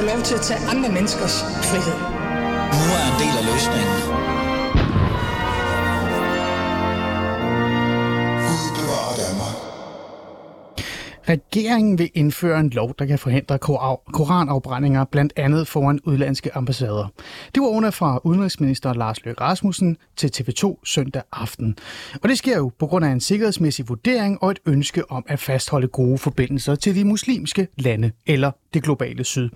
få lov til at tage andre menneskers frihed. Nu er en del af løsningen. Regeringen vil indføre en lov, der kan forhindre koranafbrændinger, blandt andet foran udlandske ambassader. Det var under fra udenrigsminister Lars Løkke Rasmussen til TV2 søndag aften. Og det sker jo på grund af en sikkerhedsmæssig vurdering og et ønske om at fastholde gode forbindelser til de muslimske lande eller det globale syd.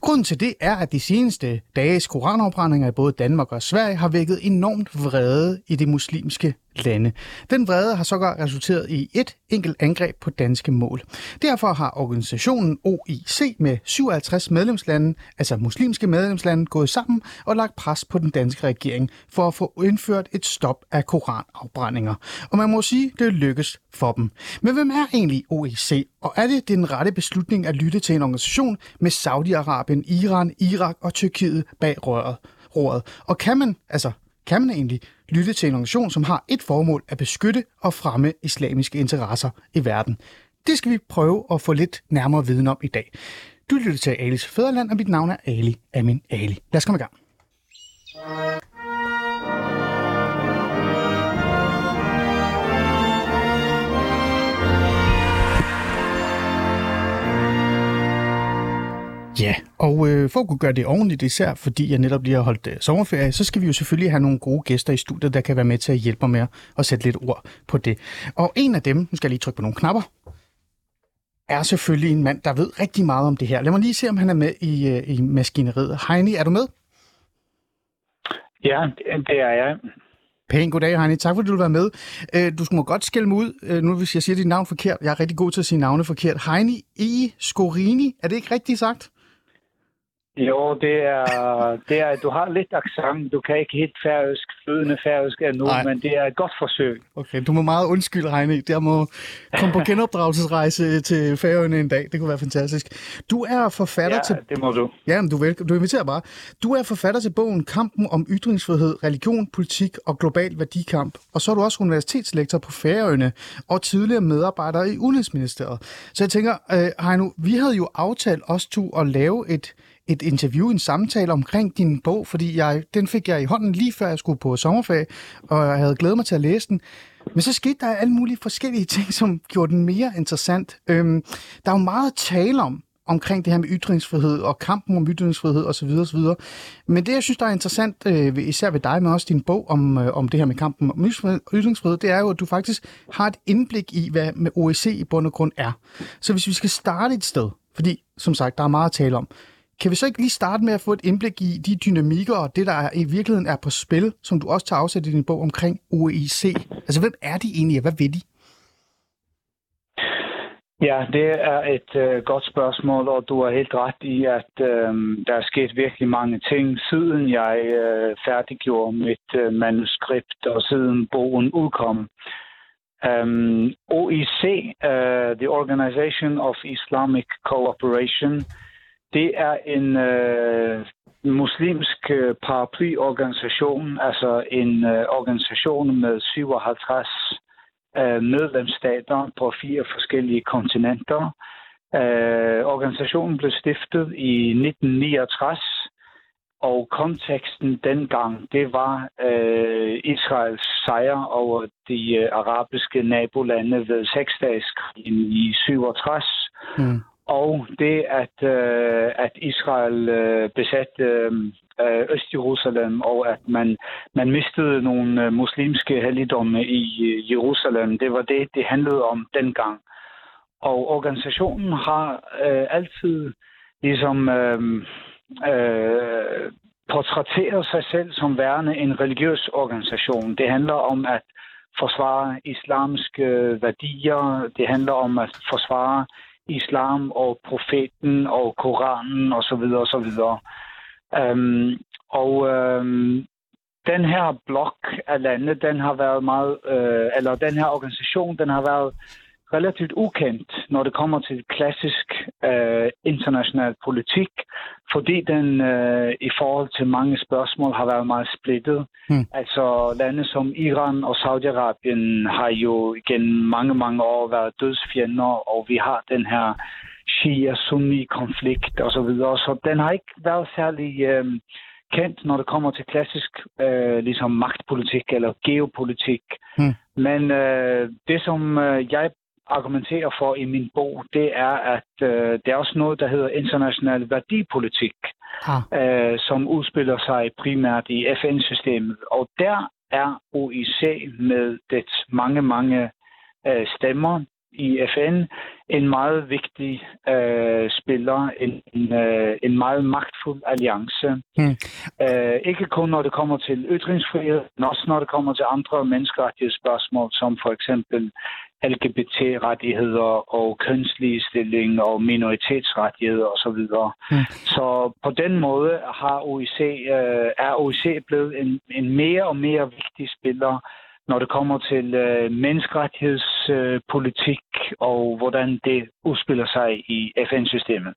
Grunden til det er, at de seneste dages koranafbrændinger i både Danmark og Sverige har vækket enormt vrede i de muslimske lande. Den vrede har sågar resulteret i et enkelt angreb på danske mål. Derfor har organisationen OIC med 57 medlemslande, altså muslimske medlemslande, gået sammen og lagt pres på den danske regering for at få indført et stop af koranafbrændinger. Og man må sige, det lykkes for dem. Men hvem er egentlig OIC, og er det den rette beslutning at lytte til en organisation med Saudi-Arabien, Iran, Irak og Tyrkiet bag røret? Roret. Og kan man, altså kan man egentlig lytte til en organisation, som har et formål at beskytte og fremme islamiske interesser i verden. Det skal vi prøve at få lidt nærmere viden om i dag. Du lytter til Alis Fæderland, og mit navn er Ali Amin Ali. Lad os komme i gang. Ja, og øh, for at kunne gøre det ordentligt, især fordi jeg netop lige har holdt øh, sommerferie, så skal vi jo selvfølgelig have nogle gode gæster i studiet, der kan være med til at hjælpe mig med at sætte lidt ord på det. Og en af dem, nu skal jeg lige trykke på nogle knapper, er selvfølgelig en mand, der ved rigtig meget om det her. Lad mig lige se, om han er med i, øh, i maskineriet. Heini, er du med? Ja, det er jeg. Pæn goddag, Heini. Tak fordi du var med. Øh, du må godt skælde mig ud, øh, nu hvis jeg siger dit navn forkert. Jeg er rigtig god til at sige navne forkert. Heini E. Skorini, er det ikke rigtigt sagt? Jo, det er, det er, du har lidt accent. Du kan ikke helt færøsk, flydende færøsk endnu, Nej. men det er et godt forsøg. Okay, du må meget undskylde, Heine. Jeg må komme på genopdragelsesrejse til Færøerne en dag. Det kunne være fantastisk. Du er forfatter ja, til... det må du. Ja, men du, vel... du inviterer bare. Du er forfatter til bogen Kampen om ytringsfrihed, religion, politik og global værdikamp. Og så er du også universitetslektor på Færøerne og tidligere medarbejder i Udenrigsministeriet. Så jeg tænker, øh, Heino, vi havde jo aftalt os to at lave et et interview, en samtale omkring din bog, fordi jeg, den fik jeg i hånden lige før jeg skulle på sommerferie, og jeg havde glædet mig til at læse den. Men så skete der alle mulige forskellige ting, som gjorde den mere interessant. Øhm, der er jo meget at tale om, omkring det her med ytringsfrihed og kampen om ytringsfrihed osv. osv. Men det, jeg synes, der er interessant, øh, især ved dig, men også din bog om, øh, om det her med kampen om ytringsfrihed, det er jo, at du faktisk har et indblik i, hvad med OEC i bund og grund er. Så hvis vi skal starte et sted, fordi som sagt, der er meget at tale om, kan vi så ikke lige starte med at få et indblik i de dynamikker og det, der er, i virkeligheden er på spil, som du også tager afsæt i din bog omkring OEC? Altså, hvem er de egentlig, og hvad vil de? Ja, det er et øh, godt spørgsmål, og du har helt ret i, at øh, der er sket virkelig mange ting, siden jeg øh, færdiggjorde mit øh, manuskript, og siden bogen udkom. Øh, um, OIC, uh, øh, the Organization of Islamic Cooperation, det er en øh, muslimsk øh, paraplyorganisation, altså en øh, organisation med 57 øh, medlemsstater på fire forskellige kontinenter. Øh, organisationen blev stiftet i 1969, og konteksten dengang, det var øh, Israels sejr over de øh, arabiske nabolande ved seksdageskrigen i 67. Mm og det, at, øh, at Israel øh, besatte øh, Øst-Jerusalem, og at man, man mistede nogle øh, muslimske helligdomme i Jerusalem, det var det, det handlede om dengang. Og organisationen har øh, altid ligesom øh, øh, portrætteret sig selv som værende en religiøs organisation. Det handler om at forsvare islamiske øh, værdier, det handler om at forsvare islam og profeten og Koranen osv. Og så videre, og så videre. Øhm, og øhm, den her blok af lande, den har været meget, øh, eller den her organisation, den har været relativt ukendt, når det kommer til klassisk øh, international politik, fordi den øh, i forhold til mange spørgsmål har været meget splittet. Mm. Altså lande som Iran og Saudi-Arabien har jo igen mange, mange år været dødsfjender, og vi har den her Shia-Sunni-konflikt osv. Så, så den har ikke været særlig øh, kendt, når det kommer til klassisk øh, ligesom magtpolitik eller geopolitik. Hmm. Men øh, det, som øh, jeg argumenterer for i min bog, det er, at øh, det er også noget, der hedder international værdipolitik, ah. øh, som udspiller sig primært i FN-systemet. Og der er OIC med dets mange, mange øh, stemmer i FN en meget vigtig øh, spiller, en, en, øh, en meget magtfuld alliance. Hmm. Øh, ikke kun når det kommer til ytringsfrihed, men også når det kommer til andre menneskerettighedsspørgsmål, som for eksempel LGBT-rettigheder og kønsligestilling og minoritetsrettigheder osv. Mm. Så på den måde har OIC, øh, er OIC blevet en, en mere og mere vigtig spiller når det kommer til øh, menneskerettighedspolitik øh, og hvordan det udspiller sig i FN-systemet.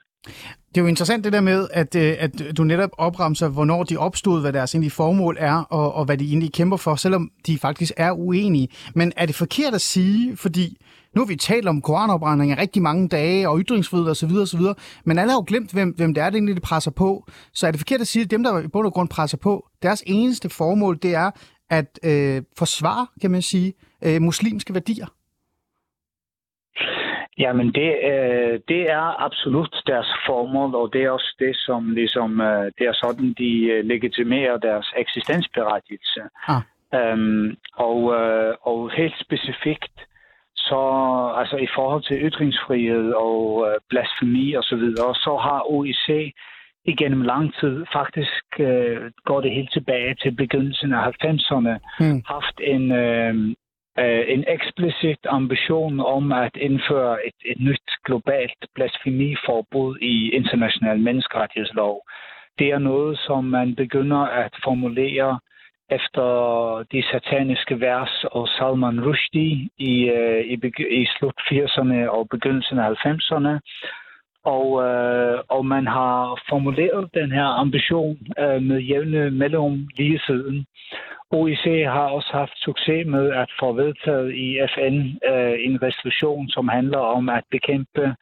Det er jo interessant det der med, at, øh, at du netop opremser, hvornår de opstod, hvad deres egentlige formål er, og, og hvad de egentlig kæmper for, selvom de faktisk er uenige. Men er det forkert at sige, fordi nu har vi talt om koranopbrænding i rigtig mange dage, og ytringsfrihed osv., osv., men alle har jo glemt, hvem, hvem det er, det egentlig det presser på. Så er det forkert at sige, at dem, der i bund og grund presser på, deres eneste formål, det er at øh, forsvare, kan man sige, øh, muslimske værdier? Jamen, det, øh, det er absolut deres formål, og det er også det, som ligesom, øh, det er sådan, de øh, legitimerer deres eksistensberettigelse. Ah. Øhm, og, øh, og helt specifikt, så altså i forhold til ytringsfrihed og øh, blasfemi og så videre, så har OIC igennem lang tid, faktisk øh, går det helt tilbage til begyndelsen af 90'erne, mm. haft en, øh, øh, en eksplicit ambition om at indføre et, et nyt globalt blasfemiforbud i international menneskerettighedslov. Det er noget, som man begynder at formulere efter de sataniske vers og Salman Rushdie i, øh, i, i slut 80'erne og begyndelsen af 90'erne. Og, øh, og man har formuleret den her ambition øh, med jævne mellemrum lige siden. OIC har også haft succes med at få vedtaget i FN øh, en resolution, som handler om at bekæmpe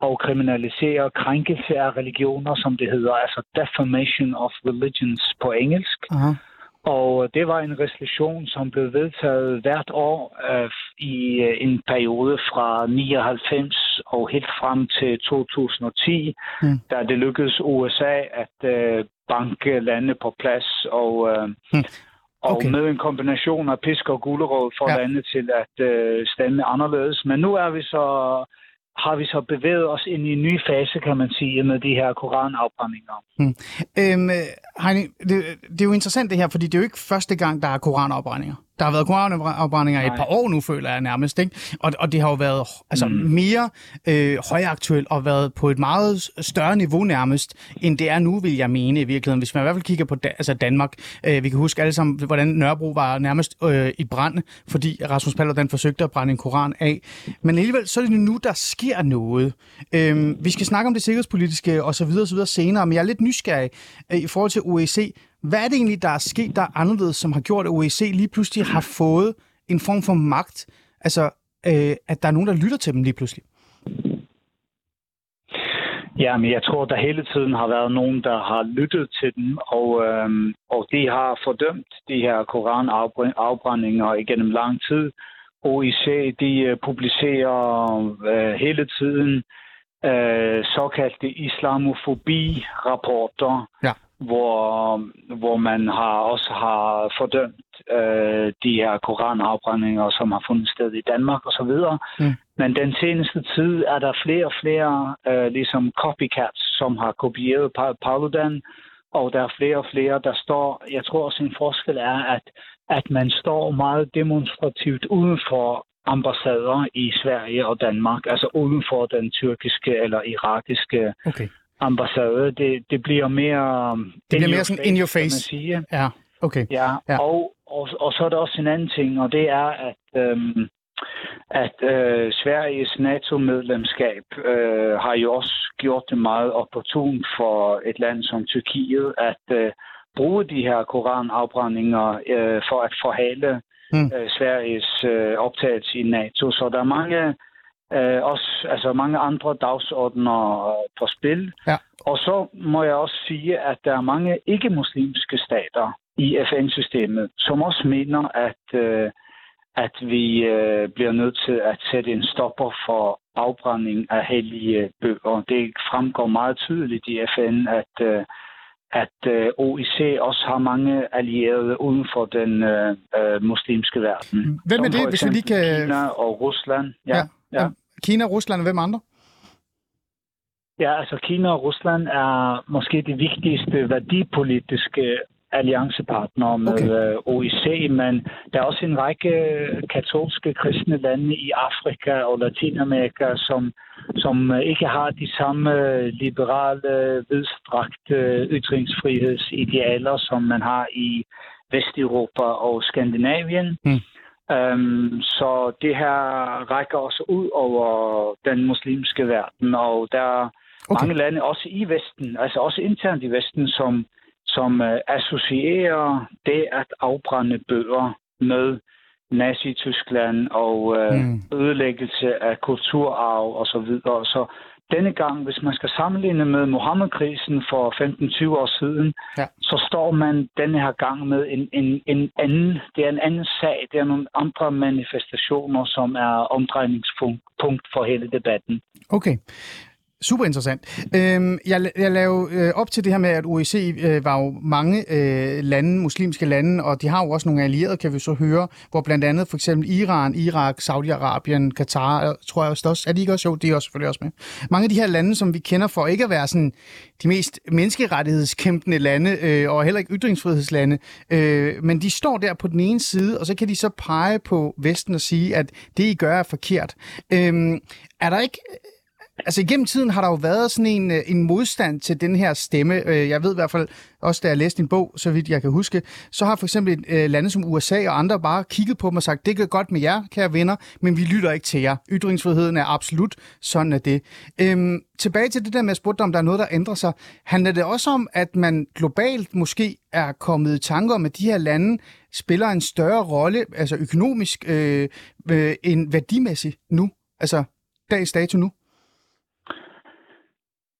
og kriminalisere krænkelse af religioner, som det hedder, altså defamation of religions på engelsk. Uh-huh. Og det var en resolution, som blev vedtaget hvert år øh, i øh, en periode fra 99 og helt frem til 2010, mm. da det lykkedes USA at øh, banke lande på plads og, øh, mm. Okay. og med en kombination af pisk og gulerod for ja. lande til at øh, stemme anderledes. Men nu er vi så har vi så bevæget os ind i en ny fase, kan man sige, med de her koranafbrændinger. Hmm. Øhm, Heini, det, det er jo interessant det her, fordi det er jo ikke første gang, der er koranafbrændinger. Der har været koranafbrændinger i et par år nu, føler jeg nærmest. Ikke? Og, og det har jo været altså, mm. mere øh, højaktuelt og været på et meget større niveau nærmest, end det er nu, vil jeg mene i virkeligheden. Hvis man i hvert fald kigger på da, altså Danmark. Øh, vi kan huske alle sammen, hvordan Nørrebro var nærmest øh, i brand, fordi Rasmus Paludan forsøgte at brænde en koran af. Men alligevel, så er det nu, der sker noget. Øh, vi skal snakke om det sikkerhedspolitiske og så videre, og så videre senere, men jeg er lidt nysgerrig øh, i forhold til OEC. Hvad er det egentlig, der er sket, der er anderledes, som har gjort, at OEC lige pludselig har fået en form for magt? Altså, øh, at der er nogen, der lytter til dem lige pludselig? Ja, men jeg tror, der hele tiden har været nogen, der har lyttet til dem, og, øhm, og de har fordømt de her koranafbrændinger igennem lang tid. OIC, de øh, publicerer øh, hele tiden øh, såkaldte islamofobi-rapporter, ja hvor, hvor man har også har fordømt øh, de her koranafbrændinger, som har fundet sted i Danmark osv. Mm. Men den seneste tid er der flere og flere øh, ligesom copycats, som har kopieret Paludan, og der er flere og flere, der står, jeg tror også en forskel er, at, at man står meget demonstrativt uden for ambassader i Sverige og Danmark, altså uden for den tyrkiske eller irakiske okay ambassade. Det, det bliver mere... Det bliver mere sådan face, in your face. Sige. Ja, okay. Ja, ja. Og, og, og så er der også en anden ting, og det er, at, øhm, at øh, Sveriges NATO-medlemskab øh, har jo også gjort det meget opportunt for et land som Tyrkiet at øh, bruge de her koranafbrændinger øh, for at forhale mm. øh, Sveriges øh, optagelse i NATO. Så der er mange øh, også altså mange andre dagsordner øh, på spil. Ja. Og så må jeg også sige, at der er mange ikke-muslimske stater i FN-systemet, som også mener, at, øh, at vi øh, bliver nødt til at sætte en stopper for afbrænding af hellige bøger. Det fremgår meget tydeligt i FN, at øh, at øh, OIC også har mange allierede uden for den øh, øh, muslimske verden. Hvem er det, hvis vi lige kan... Kina og Rusland. Ja, Ja, ja. Kina, Rusland og hvem andre? ja, altså Kina og Rusland er måske de vigtigste værdipolitiske alliancepartnere med Okay. okay. OIC, men der er også en række katolske kristne lande i Afrika og Latinamerika, som, som ikke har de samme liberale, vidstrakte ytringsfrihedsidealer, som man har i Vesteuropa og Skandinavien. Mm. Um, så det her rækker også ud over den muslimske verden, og der er Okay. mange lande, også i Vesten, altså også internt i Vesten, som, som uh, associerer det at afbrænde bøger med Nazi-Tyskland og uh, Mm. ødelæggelse af kulturarv og så videre. Så denne gang, hvis man skal sammenligne med Mohammed-krisen for 15-20 år siden, Ja. så står man denne her gang med en, en, en anden, det er en anden sag, det er nogle andre manifestationer, som er omdrejningspunkt punkt for hele debatten. Okay. Super interessant. Øhm, jeg, jeg lavede øh, op til det her med, at OEC øh, var jo mange øh, lande, muslimske lande, og de har jo også nogle allierede, kan vi så høre, hvor blandt andet for eksempel Iran, Irak, Saudi-Arabien, Katar, øh, tror jeg også, er de ikke også? Jo, de er også selvfølgelig også med. Mange af de her lande, som vi kender for ikke at være sådan de mest menneskerettighedskæmpende lande, øh, og heller ikke ytringsfrihedslande, øh, men de står der på den ene side, og så kan de så pege på Vesten og sige, at det, I gør, er forkert. Øh, er der ikke Altså igennem tiden har der jo været sådan en, øh, en modstand til den her stemme. Øh, jeg ved i hvert fald, også da jeg læste din bog, så vidt jeg kan huske, så har for eksempel øh, lande som USA og andre bare kigget på mig og sagt, det går godt med jer, kære venner, men vi lytter ikke til jer. Ytringsfriheden er absolut, sådan er det. Øhm, tilbage til det der med at spørge, om der er noget, der ændrer sig. Handler det også om, at man globalt måske er kommet i tanke om, at de her lande spiller en større rolle, altså økonomisk, øh, øh, end værdimæssigt nu? Altså dags dato nu?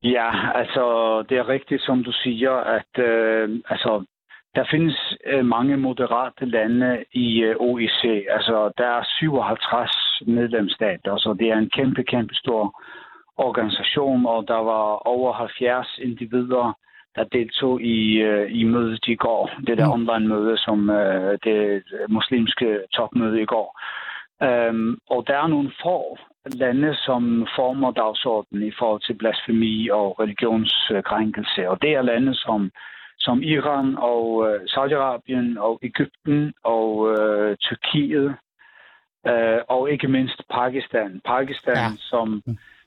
Ja, altså det er rigtigt, som du siger, at øh, altså, der findes øh, mange moderate lande i øh, OIC. Altså der er 57 medlemsstater, så det er en kæmpe, kæmpe stor organisation, og der var over 70 individer, der deltog i, øh, i mødet i går. Det der Mm. online-møde, som øh, det muslimske topmøde i går. Øhm, og der er nogle få lande, som former dagsordenen i forhold til blasfemi og religionskrænkelse. Og det er lande som, som Iran og øh, Saudi-Arabien og Ægypten og øh, Tyrkiet øh, og ikke mindst Pakistan. Pakistan, Ja. som,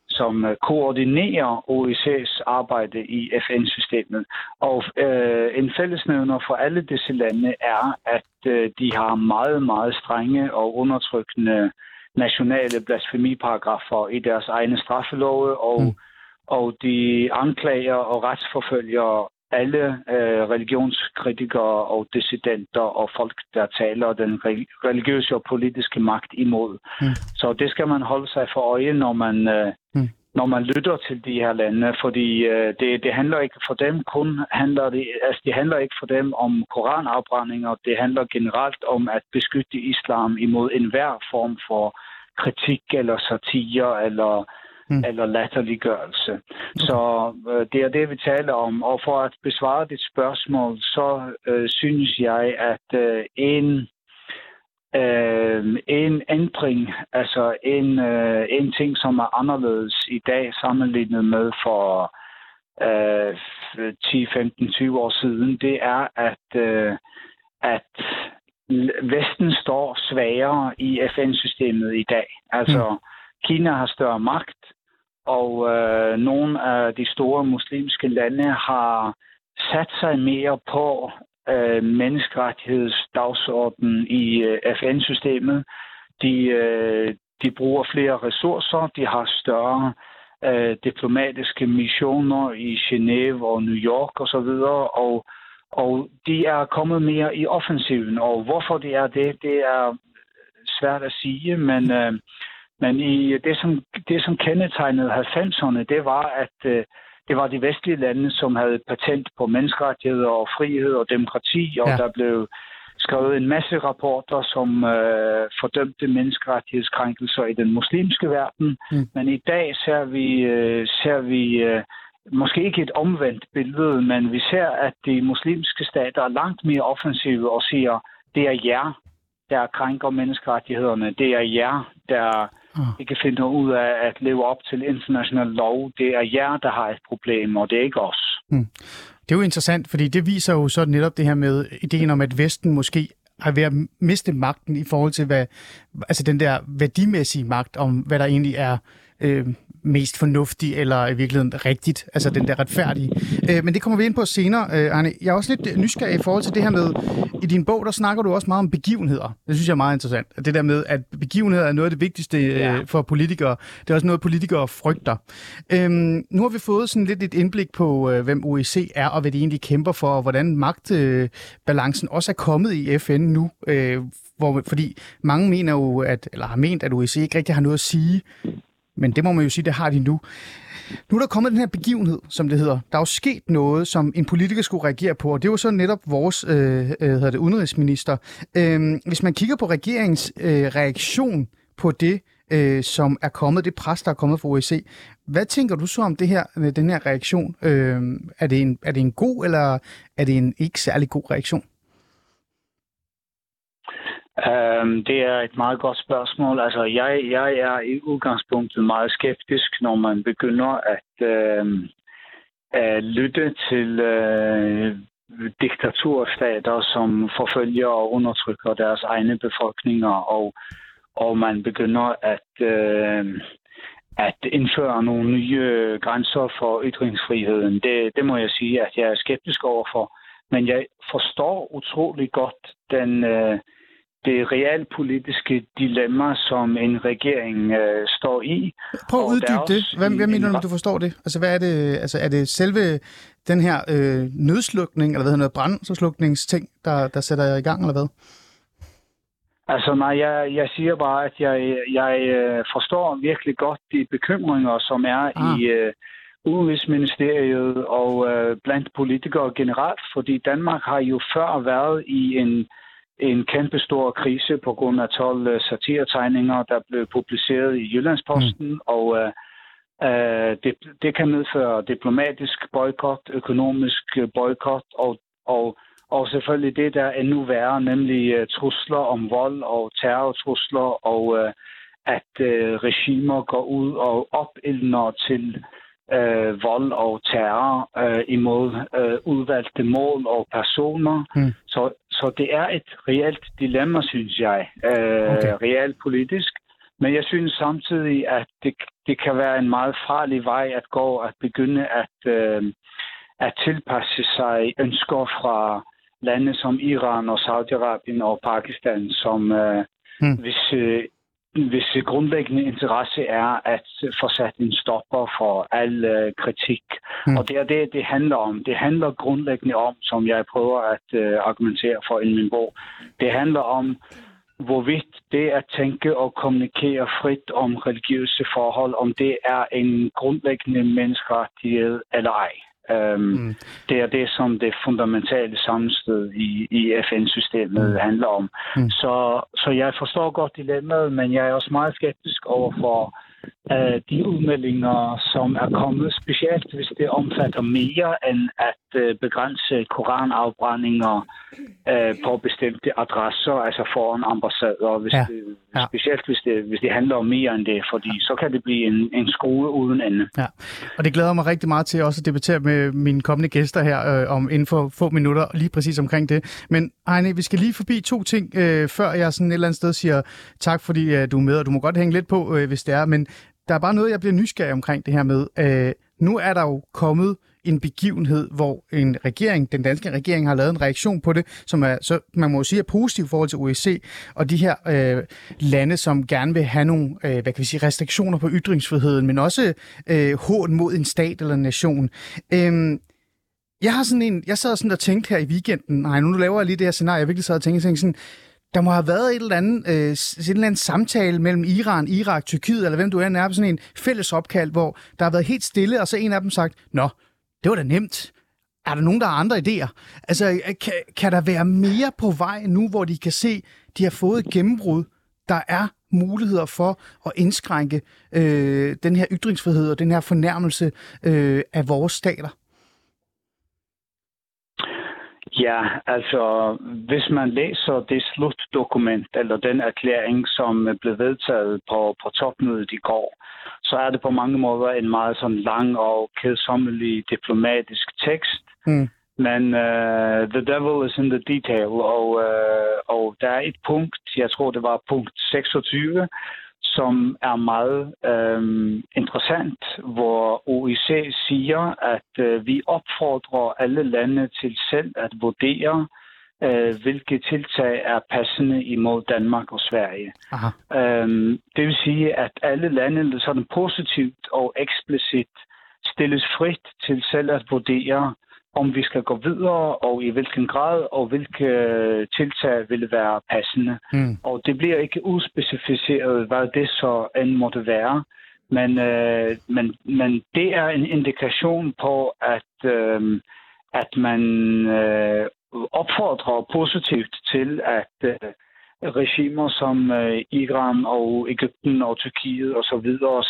som koordinerer OEC's arbejde i FN-systemet. Og øh, en fællesnævner for alle disse lande er, at øh, de har meget, meget strenge og undertrykkende nationale blasfemiparagrafer i deres egne straffelove, og, Mm. og de anklager og retsforfølger alle øh, religionskritikere og dissidenter og folk, der taler den re- religiøse og politiske magt imod. Mm. Så det skal man holde sig for øje, når man, øh, Mm. Når man lytter til de her lande, fordi øh, det, det handler ikke for dem kun handler det, altså det handler ikke for dem om koranafbrændinger, det handler generelt om at beskytte islam imod enhver form for kritik eller satire eller Mm. mm. eller latterliggørelse. Så øh, det er det, vi taler om. Og for at besvare dit spørgsmål, så øh, synes jeg, at øh, en øh, en ændring, altså en, øh, en ting, som er anderledes i dag sammenlignet med for øh, 10, 15, 20 år siden, det er, at, øh, at Vesten står svagere i FN-systemet i dag. Altså, mm. Kina har større magt, og øh, nogle af de store muslimske lande har sat sig mere på øh, menneskerettighedsdagsordenen i øh, FN-systemet. De, øh, de bruger flere ressourcer, de har større øh, diplomatiske missioner i Genève og New York osv., og, og, og de er kommet mere i offensiven. Og hvorfor det er det, det er svært at sige, men, øh, Men i det, som, det, som kendetegnede 90'erne, det var, at øh, det var de vestlige lande, som havde patent på menneskerettigheder og frihed og demokrati, og ja. der blev skrevet en masse rapporter, som øh, fordømte menneskerettighedskrænkelser i den muslimske verden. Mm. Men i dag ser vi, øh, ser vi øh, måske ikke et omvendt billede, men vi ser, at de muslimske stater er langt mere offensive og siger, det er jer, der krænker menneskerettighederne. Det er jer, der ah. ikke finder ud af at leve op til international lov. Det er jer, der har et problem, og det er ikke os. Mm. Det er jo interessant, fordi det viser jo så netop det her med ideen om, at Vesten måske har ved at miste magten i forhold til, hvad, altså den der værdimæssige magt om, hvad der egentlig er øh, mest fornuftig, eller i virkeligheden rigtigt, altså den der retfærdige. Øh, men det kommer vi ind på senere, øh, Arne. Jeg er også lidt nysgerrig i forhold til det her med, i din bog, der snakker du også meget om begivenheder. Det synes jeg er meget interessant. Det der med, at begivenheder er noget af det vigtigste øh, for politikere. Det er også noget, politikere frygter. Øh, nu har vi fået sådan lidt et indblik på, øh, hvem OEC er, og hvad de egentlig kæmper for, og hvordan magtbalancen øh, også er kommet i FN nu, øh, hvor, fordi mange mener jo, at, eller har ment, at OEC ikke rigtig har noget at sige men det må man jo sige, det har de nu. Nu er der kommet den her begivenhed, som det hedder. Der er jo sket noget, som en politiker skulle reagere på, og det var så netop vores øh, øh hedder det, udenrigsminister. Øh, hvis man kigger på regeringens øh, reaktion på det, øh, som er kommet, det pres, der er kommet fra OEC. Hvad tænker du så om det her, øh, den her reaktion? Øh, er, det en, er det en god, eller er det en ikke særlig god reaktion? Um, det er et meget godt spørgsmål. Altså, jeg, jeg er i udgangspunktet meget skeptisk, når man begynder at, uh, at lytte til uh, diktaturstater, som forfølger og undertrykker deres egne befolkninger, og, og man begynder at, uh, at indføre nogle nye grænser for ytringsfriheden. Det, det må jeg sige, at jeg er skeptisk overfor. Men jeg forstår utrolig godt den... Uh, det realpolitiske dilemma, som en regering øh, står i. Prøv at uddybe det. Hvad, hvad mener du, du forstår det? Altså, hvad er det? Altså, er det selve den her øh, nødslukning, eller hvad hedder det, brandslukningsting, der, der sætter jer i gang, eller hvad? Altså nej, jeg, jeg siger bare, at jeg, jeg øh, forstår virkelig godt de bekymringer, som er ah. i øh, Udenrigsministeriet og øh, blandt politikere generelt, fordi Danmark har jo før været i en en kæmpe stor krise på grund af 12 uh, satiretegninger, der blev publiceret i Jyllandsposten, mm. og uh, uh, det, det kan medføre diplomatisk boykot, økonomisk boykot, og, og, og selvfølgelig det, der er endnu værre, nemlig trusler om vold og terrortrusler, og uh, at uh, regimer går ud og opildner til øh, vold og terror øh, imod øh, udvalgte mål og personer. Mm. Så, så det er et reelt dilemma, synes jeg, øh, okay. reelt politisk. Men jeg synes samtidig, at det, det kan være en meget farlig vej at gå, at begynde at, øh, at tilpasse sig ønsker fra lande som Iran og Saudi-Arabien og Pakistan, som øh, hmm. hvis øh, hvis grundlæggende interesse er at få sat en stopper for al uh, kritik. Mm. Og det er det, det handler om. Det handler grundlæggende om, som jeg prøver at uh, argumentere for i min bog, det handler om, hvorvidt det at tænke og kommunikere frit om religiøse forhold, om det er en grundlæggende menneskerettighed eller ej. Um, mm. Det er det, som det fundamentale sammenstød i, i FN-systemet mm. handler om. Mm. Så, så jeg forstår godt dilemmaet, men jeg er også meget skeptisk over for uh, de udmeldinger, som er kommet, specielt hvis det omfatter mere end at uh, begrænse koranafbrændinger uh, på bestemte adresser, altså foran ambassader, hvis ja. det, ja. specielt hvis det, hvis det handler om mere end det, fordi så kan det blive en, en skrue uden ende. Ja. Og det glæder mig rigtig meget til også at debattere med mine kommende gæster her øh, om inden for få minutter, lige præcis omkring det. Men Heine, vi skal lige forbi to ting, øh, før jeg sådan et eller andet sted siger tak, fordi øh, du er med, og du må godt hænge lidt på, øh, hvis det er, men der er bare noget, jeg bliver nysgerrig omkring det her med. Øh, nu er der jo kommet en begivenhed, hvor en regering, den danske regering, har lavet en reaktion på det, som er, så man må jo sige, er positiv i forhold til OEC, og de her øh, lande, som gerne vil have nogle øh, hvad kan vi sige, restriktioner på ytringsfriheden, men også øh, hån mod en stat eller en nation. Øh, jeg har sådan en, jeg sad sådan og tænkte her i weekenden, nej, nu laver jeg lige det her scenarie, jeg virkelig sad og tænkte, tænkte sådan, der må have været et eller andet, øh, et eller andet samtale mellem Iran, Irak, Tyrkiet, eller hvem du er, på sådan en fælles opkald, hvor der har været helt stille, og så en af dem sagt, Nå, det var da nemt. Er der nogen, der har andre idéer? Altså, øh, kan, kan der være mere på vej nu, hvor de kan se, de har fået et gennembrud? Der er muligheder for at indskrænke øh, den her ytringsfrihed og den her fornærmelse øh, af vores stater? Ja, altså hvis man læser det slutdokument, eller den erklæring, som blev vedtaget på, på topmødet i går, så er det på mange måder en meget sådan lang og kedsommelig diplomatisk tekst. Mm. Men uh, the devil is in the detail, og, uh, og der er et punkt, jeg tror det var punkt 26, som er meget øhm, interessant, hvor OIC siger, at øh, vi opfordrer alle lande til selv at vurdere, øh, hvilke tiltag er passende imod Danmark og Sverige. Aha. Øhm, det vil sige, at alle lande sådan positivt og eksplicit stilles frit til selv at vurdere, om vi skal gå videre, og i hvilken grad, og hvilke tiltag vil være passende. Mm. Og det bliver ikke udspecificeret, hvad det så end måtte være. Men, øh, men, men det er en indikation på, at, øh, at man øh, opfordrer positivt til, at øh, regimer som øh, Iran og Ægypten og Tyrkiet osv.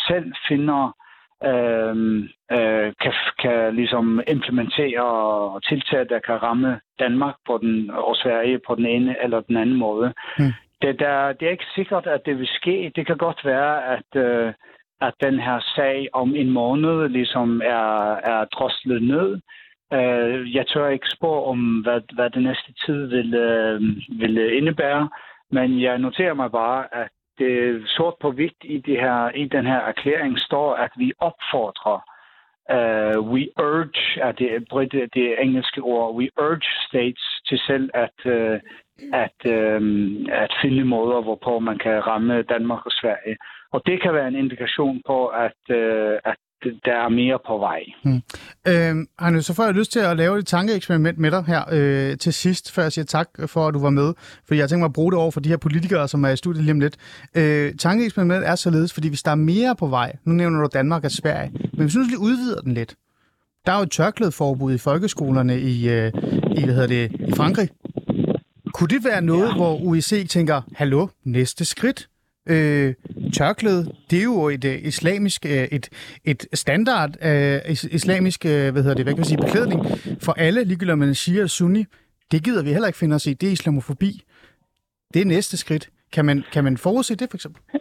selv finder øh, øh, kan, kan ligesom implementere tiltag, der kan ramme Danmark på den, og Sverige på den ene eller den anden måde. Mm. Det, der, det er ikke sikkert, at det vil ske. Det kan godt være, at, øh, at den her sag om en måned ligesom er, er droslet ned. Øh, jeg tør ikke spå om, hvad, hvad det næste tid vil, øh, vil indebære, men jeg noterer mig bare, at det sort på hvidt i, det her, i den her erklæring står, at vi opfordrer, uh, we urge, at det, britte, det engelske ord, we urge states til selv at, uh, at, um, at finde måder, hvorpå man kan ramme Danmark og Sverige. Og det kan være en indikation på, at, uh, at der er mere på vej. Hmm. Øh, Arne, så får jeg lyst til at lave et tankeeksperiment med dig her øh, til sidst, før jeg siger tak for, at du var med. For jeg tænker mig at bruge det over for de her politikere, som er i studiet lige om lidt. Øh, tankeeksperimentet er således, fordi hvis der er mere på vej, nu nævner du Danmark og Sverige, men hvis du lige udvider den lidt. Der er jo et tørklædeforbud i folkeskolerne i, øh, i, hvad hedder det, i Frankrig. Kunne det være noget, ja. hvor UIC tænker, hallo, næste skridt? Øh, tørklæde, det er jo et øh, islamisk, øh, et, et standard uh, islamisk, øh, hvad hedder det, hvad kan man sige, beklædning for alle, ligegyldigt om man siger eller sunni. Det gider vi heller ikke finde os i. Det er islamofobi. Det er næste skridt. Kan man, kan man forudse det, for eksempel?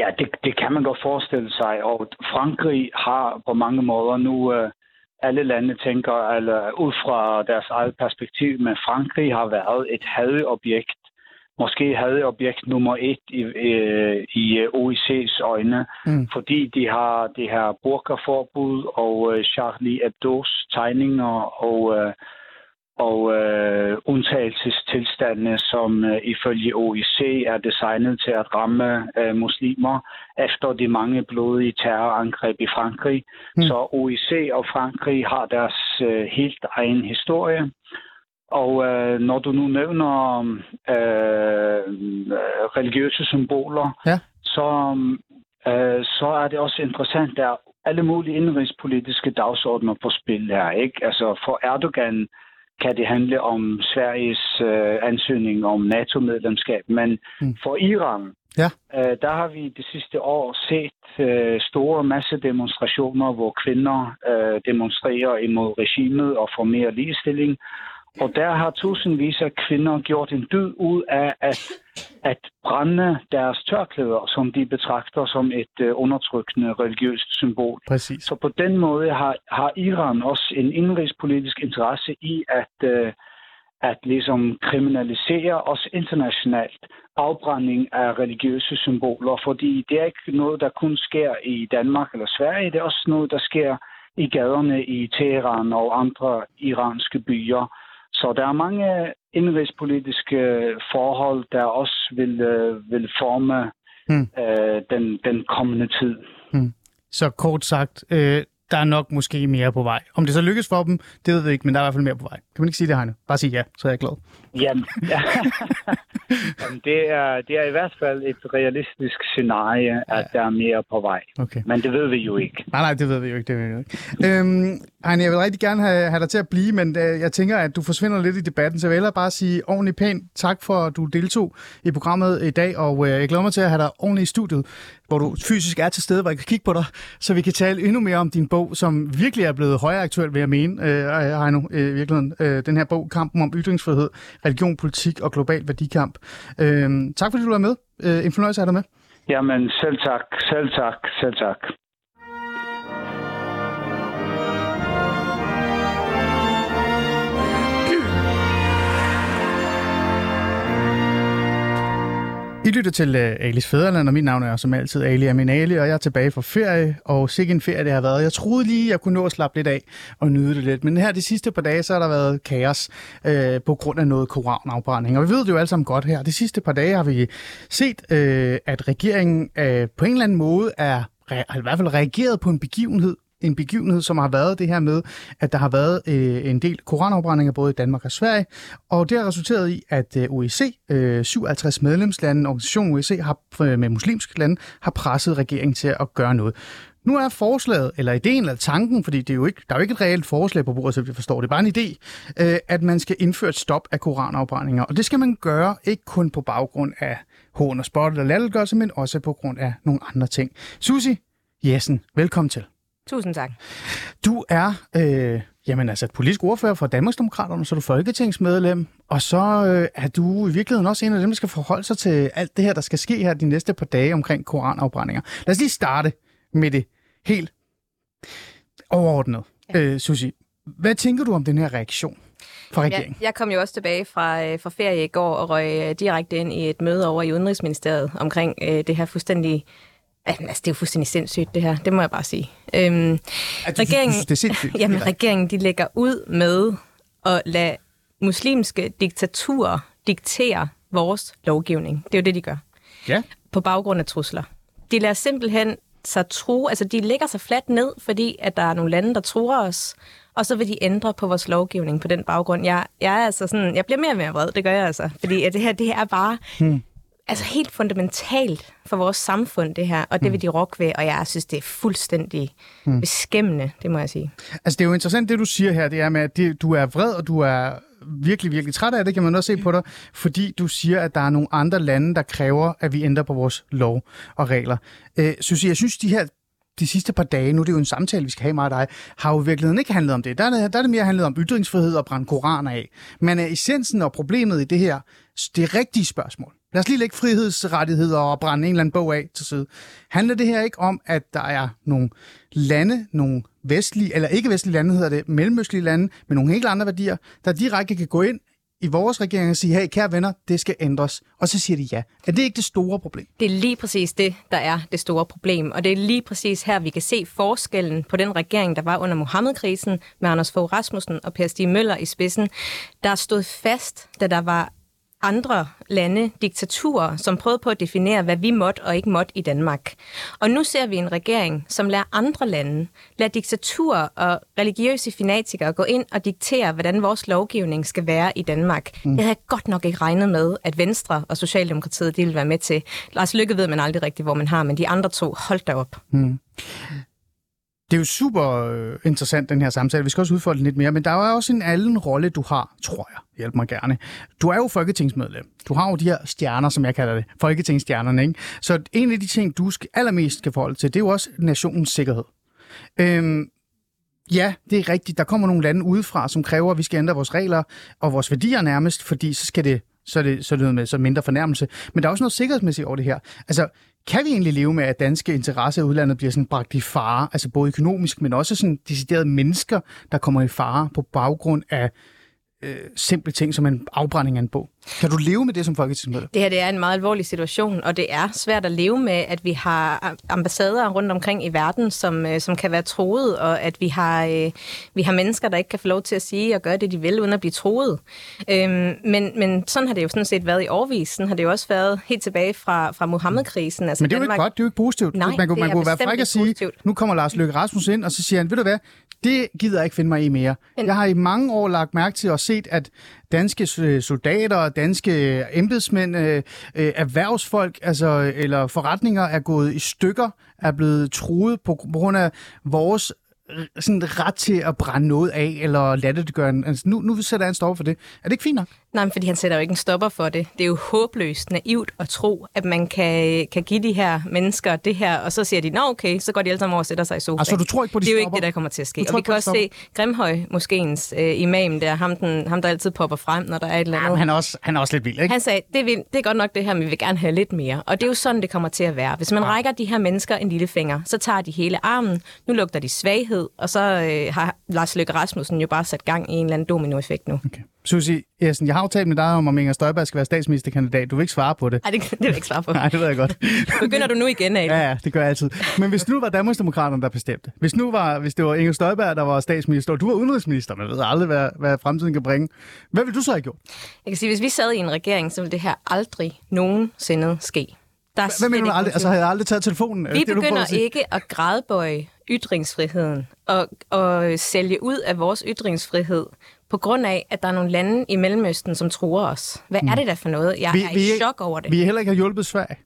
Ja, det, det kan man godt forestille sig, og Frankrig har på mange måder nu, Øh, alle lande tænker, eller ud fra deres eget perspektiv, men Frankrig har været et hadobjekt måske havde objekt nummer et i, i, i OIC's øjne, mm. fordi de har det her burkaforbud og uh, Charlie Hebdo's tegninger og, uh, og uh, undtagelsestilstande, som uh, ifølge OIC er designet til at ramme uh, muslimer efter de mange blodige terrorangreb i Frankrig. Mm. Så OIC og Frankrig har deres uh, helt egen historie. Og øh, når du nu nævner øh, religiøse symboler, ja. så, øh, så er det også interessant, der er alle mulige indrigspolitiske dagsordner på spil her. Ikke? Altså for Erdogan kan det handle om Sveriges øh, ansøgning om NATO-medlemskab, men mm. for Iran, ja. øh, der har vi det sidste år set øh, store massedemonstrationer, hvor kvinder øh, demonstrerer imod regimet og får mere ligestilling, og der har tusindvis af kvinder gjort en dyd ud af at, at brænde deres tørklæder, som de betragter som et uh, undertrykkende religiøst symbol. Præcis. Så på den måde har, har Iran også en indrigspolitisk interesse i at, uh, at ligesom kriminalisere også internationalt afbrænding af religiøse symboler, fordi det er ikke noget, der kun sker i Danmark eller Sverige, det er også noget, der sker i gaderne i Teheran og andre iranske byer. Så der er mange indrigspolitiske forhold, der også vil, øh, vil forme hmm. øh, den, den kommende tid. Hmm. Så kort sagt, øh, der er nok måske mere på vej. Om det så lykkes for dem, det ved vi ikke, men der er i hvert fald mere på vej. Kan man ikke sige det, Heine? Bare sige ja, så er jeg glad. Jamen, ja. Jamen det, er, det er i hvert fald et realistisk scenarie, at der er mere på vej. Okay. Men det ved vi jo ikke. Nej, nej, det ved vi jo ikke. Det ved vi jo ikke. Øhm, Heine, jeg vil rigtig gerne have, have dig til at blive, men øh, jeg tænker, at du forsvinder lidt i debatten, så jeg vil hellere bare sige ordentligt pænt tak for, at du deltog i programmet i dag, og øh, jeg glæder mig til at have dig ordentligt i studiet, hvor du fysisk er til stede, hvor jeg kan kigge på dig, så vi kan tale endnu mere om din bog, som virkelig er blevet højere aktuel, vil jeg mene, øh, Heino, øh, i virkeligheden. Øh, den her bog, Kampen om ytringsfrihed, religion, politik og global værdikamp. Øh, tak fordi du var med. Øh, en fornøjelse at have dig med. Jamen, selv tak, selv tak, selv tak. Lytter til uh, Alis Fæderland, og mit navn er som altid Ali Amin Ali, og jeg er tilbage fra ferie, og sikke en ferie det har været. Jeg troede lige, jeg kunne nå at slappe lidt af og nyde det lidt, men her de sidste par dage, så har der været kaos uh, på grund af noget koranafbrænding. Og vi ved det jo alle sammen godt her. De sidste par dage har vi set, uh, at regeringen uh, på en eller anden måde er i hvert fald reageret på en begivenhed, en begivenhed, som har været det her med, at der har været øh, en del koranafbrændinger både i Danmark og Sverige, og det har resulteret i, at øh, OEC, øh, 57 medlemslande, organisationen OEC har, øh, med muslimske lande, har presset regeringen til at gøre noget. Nu er forslaget, eller ideen, eller tanken, fordi det er jo ikke, der er jo ikke et reelt forslag på bordet, så vi forstår det, er bare en idé, øh, at man skal indføre et stop af koranafbrændinger. Og det skal man gøre ikke kun på baggrund af hån og spot eller lattergørelse, men også på grund af nogle andre ting. Susi Jessen, velkommen til. Tusind tak. Du er øh, jamen altså politisk ordfører for Danmarksdemokraterne, så er du folketingsmedlem, og så øh, er du i virkeligheden også en af dem, der skal forholde sig til alt det her, der skal ske her de næste par dage omkring koranafbrændinger. Lad os lige starte med det helt overordnet. Ja. Øh, Susi, hvad tænker du om den her reaktion fra regeringen? Jeg kom jo også tilbage fra, øh, fra ferie i går og røg øh, direkte ind i et møde over i Udenrigsministeriet omkring øh, det her fuldstændig Altså, det er jo fuldstændig sindssygt, det her. Det må jeg bare sige. Øhm, altså, regeringen, det er sindssygt? Jamen, regeringen de lægger ud med at lade muslimske diktaturer diktere vores lovgivning. Det er jo det, de gør. Ja. På baggrund af trusler. De lader simpelthen sig tro, altså de lægger sig fladt ned, fordi at der er nogle lande, der tror os, og så vil de ændre på vores lovgivning på den baggrund. Jeg, jeg, er altså sådan, jeg bliver mere og mere vred, det gør jeg altså. Fordi at det her, det her er bare... Hmm altså helt fundamentalt for vores samfund, det her, og det vil de rokke ved, og jeg synes, det er fuldstændig mm. beskæmmende, det må jeg sige. Altså, det er jo interessant, det du siger her, det er med, at det, du er vred, og du er virkelig, virkelig træt af det, kan man også se på dig, fordi du siger, at der er nogle andre lande, der kræver, at vi ændrer på vores lov og regler. Øh, Susie, jeg synes, de her de sidste par dage, nu er det jo en samtale, vi skal have med dig, har jo i virkeligheden ikke handlet om det. Der er det, der er det mere handlet om ytringsfrihed og brænde koraner af. Men essensen og problemet i det her, det er rigtige spørgsmål. Lad os lige lægge frihedsrettigheder og brænde en eller anden bog af til side. Handler det her ikke om, at der er nogle lande, nogle vestlige, eller ikke vestlige lande hedder det, mellemøstlige lande, med nogle helt andre værdier, der direkte kan gå ind i vores regering og sige, hey, kære venner, det skal ændres. Og så siger de ja. Er det ikke det store problem? Det er lige præcis det, der er det store problem. Og det er lige præcis her, vi kan se forskellen på den regering, der var under Mohammed-krisen med Anders Fogh Rasmussen og Per Stig Møller i spidsen, der stod fast, da der var andre lande, diktaturer, som prøvede på at definere, hvad vi måtte og ikke måtte i Danmark. Og nu ser vi en regering, som lader andre lande, lader diktaturer og religiøse fanatikere gå ind og diktere, hvordan vores lovgivning skal være i Danmark. Mm. Jeg havde godt nok ikke regnet med, at Venstre og Socialdemokratiet de ville være med til. Lars Lykke ved man aldrig rigtigt, hvor man har, men de andre to, hold da op. Mm. Det er jo super øh, interessant, den her samtale. Vi skal også udfolde den lidt mere, men der er også en anden rolle, du har, tror jeg. Hjælp mig gerne. Du er jo folketingsmedlem. Du har jo de her stjerner, som jeg kalder det. Folketingsstjernerne, ikke? Så en af de ting, du skal, allermest skal forholde til, det er jo også nationens sikkerhed. Øhm, Ja, det er rigtigt. Der kommer nogle lande udefra, som kræver, at vi skal ændre vores regler og vores værdier nærmest, fordi så skal det så er det, så er det noget med så mindre fornærmelse. Men der er også noget sikkerhedsmæssigt over det her. Altså, kan vi egentlig leve med, at danske interesser i udlandet bliver sådan bragt i fare, altså både økonomisk, men også sådan deciderede mennesker, der kommer i fare på baggrund af øh, simple ting som en afbrænding af en bog. Kan du leve med det som folketingsmedlem? Det her det er en meget alvorlig situation, og det er svært at leve med, at vi har ambassader rundt omkring i verden, som, øh, som kan være troet, og at vi har, øh, vi har mennesker, der ikke kan få lov til at sige og gøre det, de vil, uden at blive troet. Øhm, men, men sådan har det jo sådan set været i årvis. Sådan har det jo også været helt tilbage fra, fra Mohammed-krisen. Altså, men det er jo ikke godt, det er jo ikke positivt. Nej, man kunne, man kunne være fræk at sige, positivt. nu kommer Lars Løkke Rasmussen ind, og så siger han, ved du hvad, det gider jeg ikke finde mig i mere. Men... Jeg har i mange år lagt mærke til og set, at danske soldater, danske embedsmænd, øh, øh, erhvervsfolk altså, eller forretninger er gået i stykker, er blevet truet på, på grund af vores sådan ret til at brænde noget af, eller lade det gøre. Altså, nu, nu sætter jeg en stopper for det. Er det ikke fint nok? Nej, fordi han sætter jo ikke en stopper for det. Det er jo håbløst naivt at tro, at man kan, kan give de her mennesker det her, og så siger de, nå okay, så går de alle sammen over og sætter sig i sofaen. Altså, du tror ikke på, de Det er jo ikke det, der kommer til at ske. Du Og vi kan også se Grimhøj, moskéens øh, imam der, ham, den, ham der altid popper frem, når der er et eller andet. Jamen, han, er også, han er også lidt vild, ikke? Han sagde, det er, vildt, det er godt nok det her, men vi vil gerne have lidt mere. Og det er jo sådan, det kommer til at være. Hvis man ja. rækker de her mennesker en lille finger, så tager de hele armen, nu lugter de svaghed, og så øh, har Lars Løkke Rasmussen jo bare sat gang i en eller anden dominoeffekt nu. Okay. Susie Essen, jeg har jo talt med dig om, om Inger Støjberg skal være statsministerkandidat. Du vil ikke svare på det. Nej, det, det vil jeg ikke svare på. Nej, det ved jeg godt. Begynder du nu igen, af? Ja, ja, det gør jeg altid. Men hvis nu var Danmarksdemokraterne, der bestemte, hvis nu var, hvis det var Inger Støjberg, der var statsminister, og du var udenrigsminister, man ved aldrig, hvad, hvad fremtiden kan bringe, hvad vil du så have gjort? Jeg kan sige, hvis vi sad i en regering, så ville det her aldrig nogensinde ske. Der er Hvad mener du aldrig? Altså, havde jeg aldrig taget telefonen? Vi det, begynder at ikke at gradbøje ytringsfriheden og, og sælge ud af vores ytringsfrihed på grund af, at der er nogle lande i Mellemøsten, som tror os. Hvad mm. er det der for noget? Jeg vi, er vi, i chok over det. Vi heller ikke har hjulpet Sverige.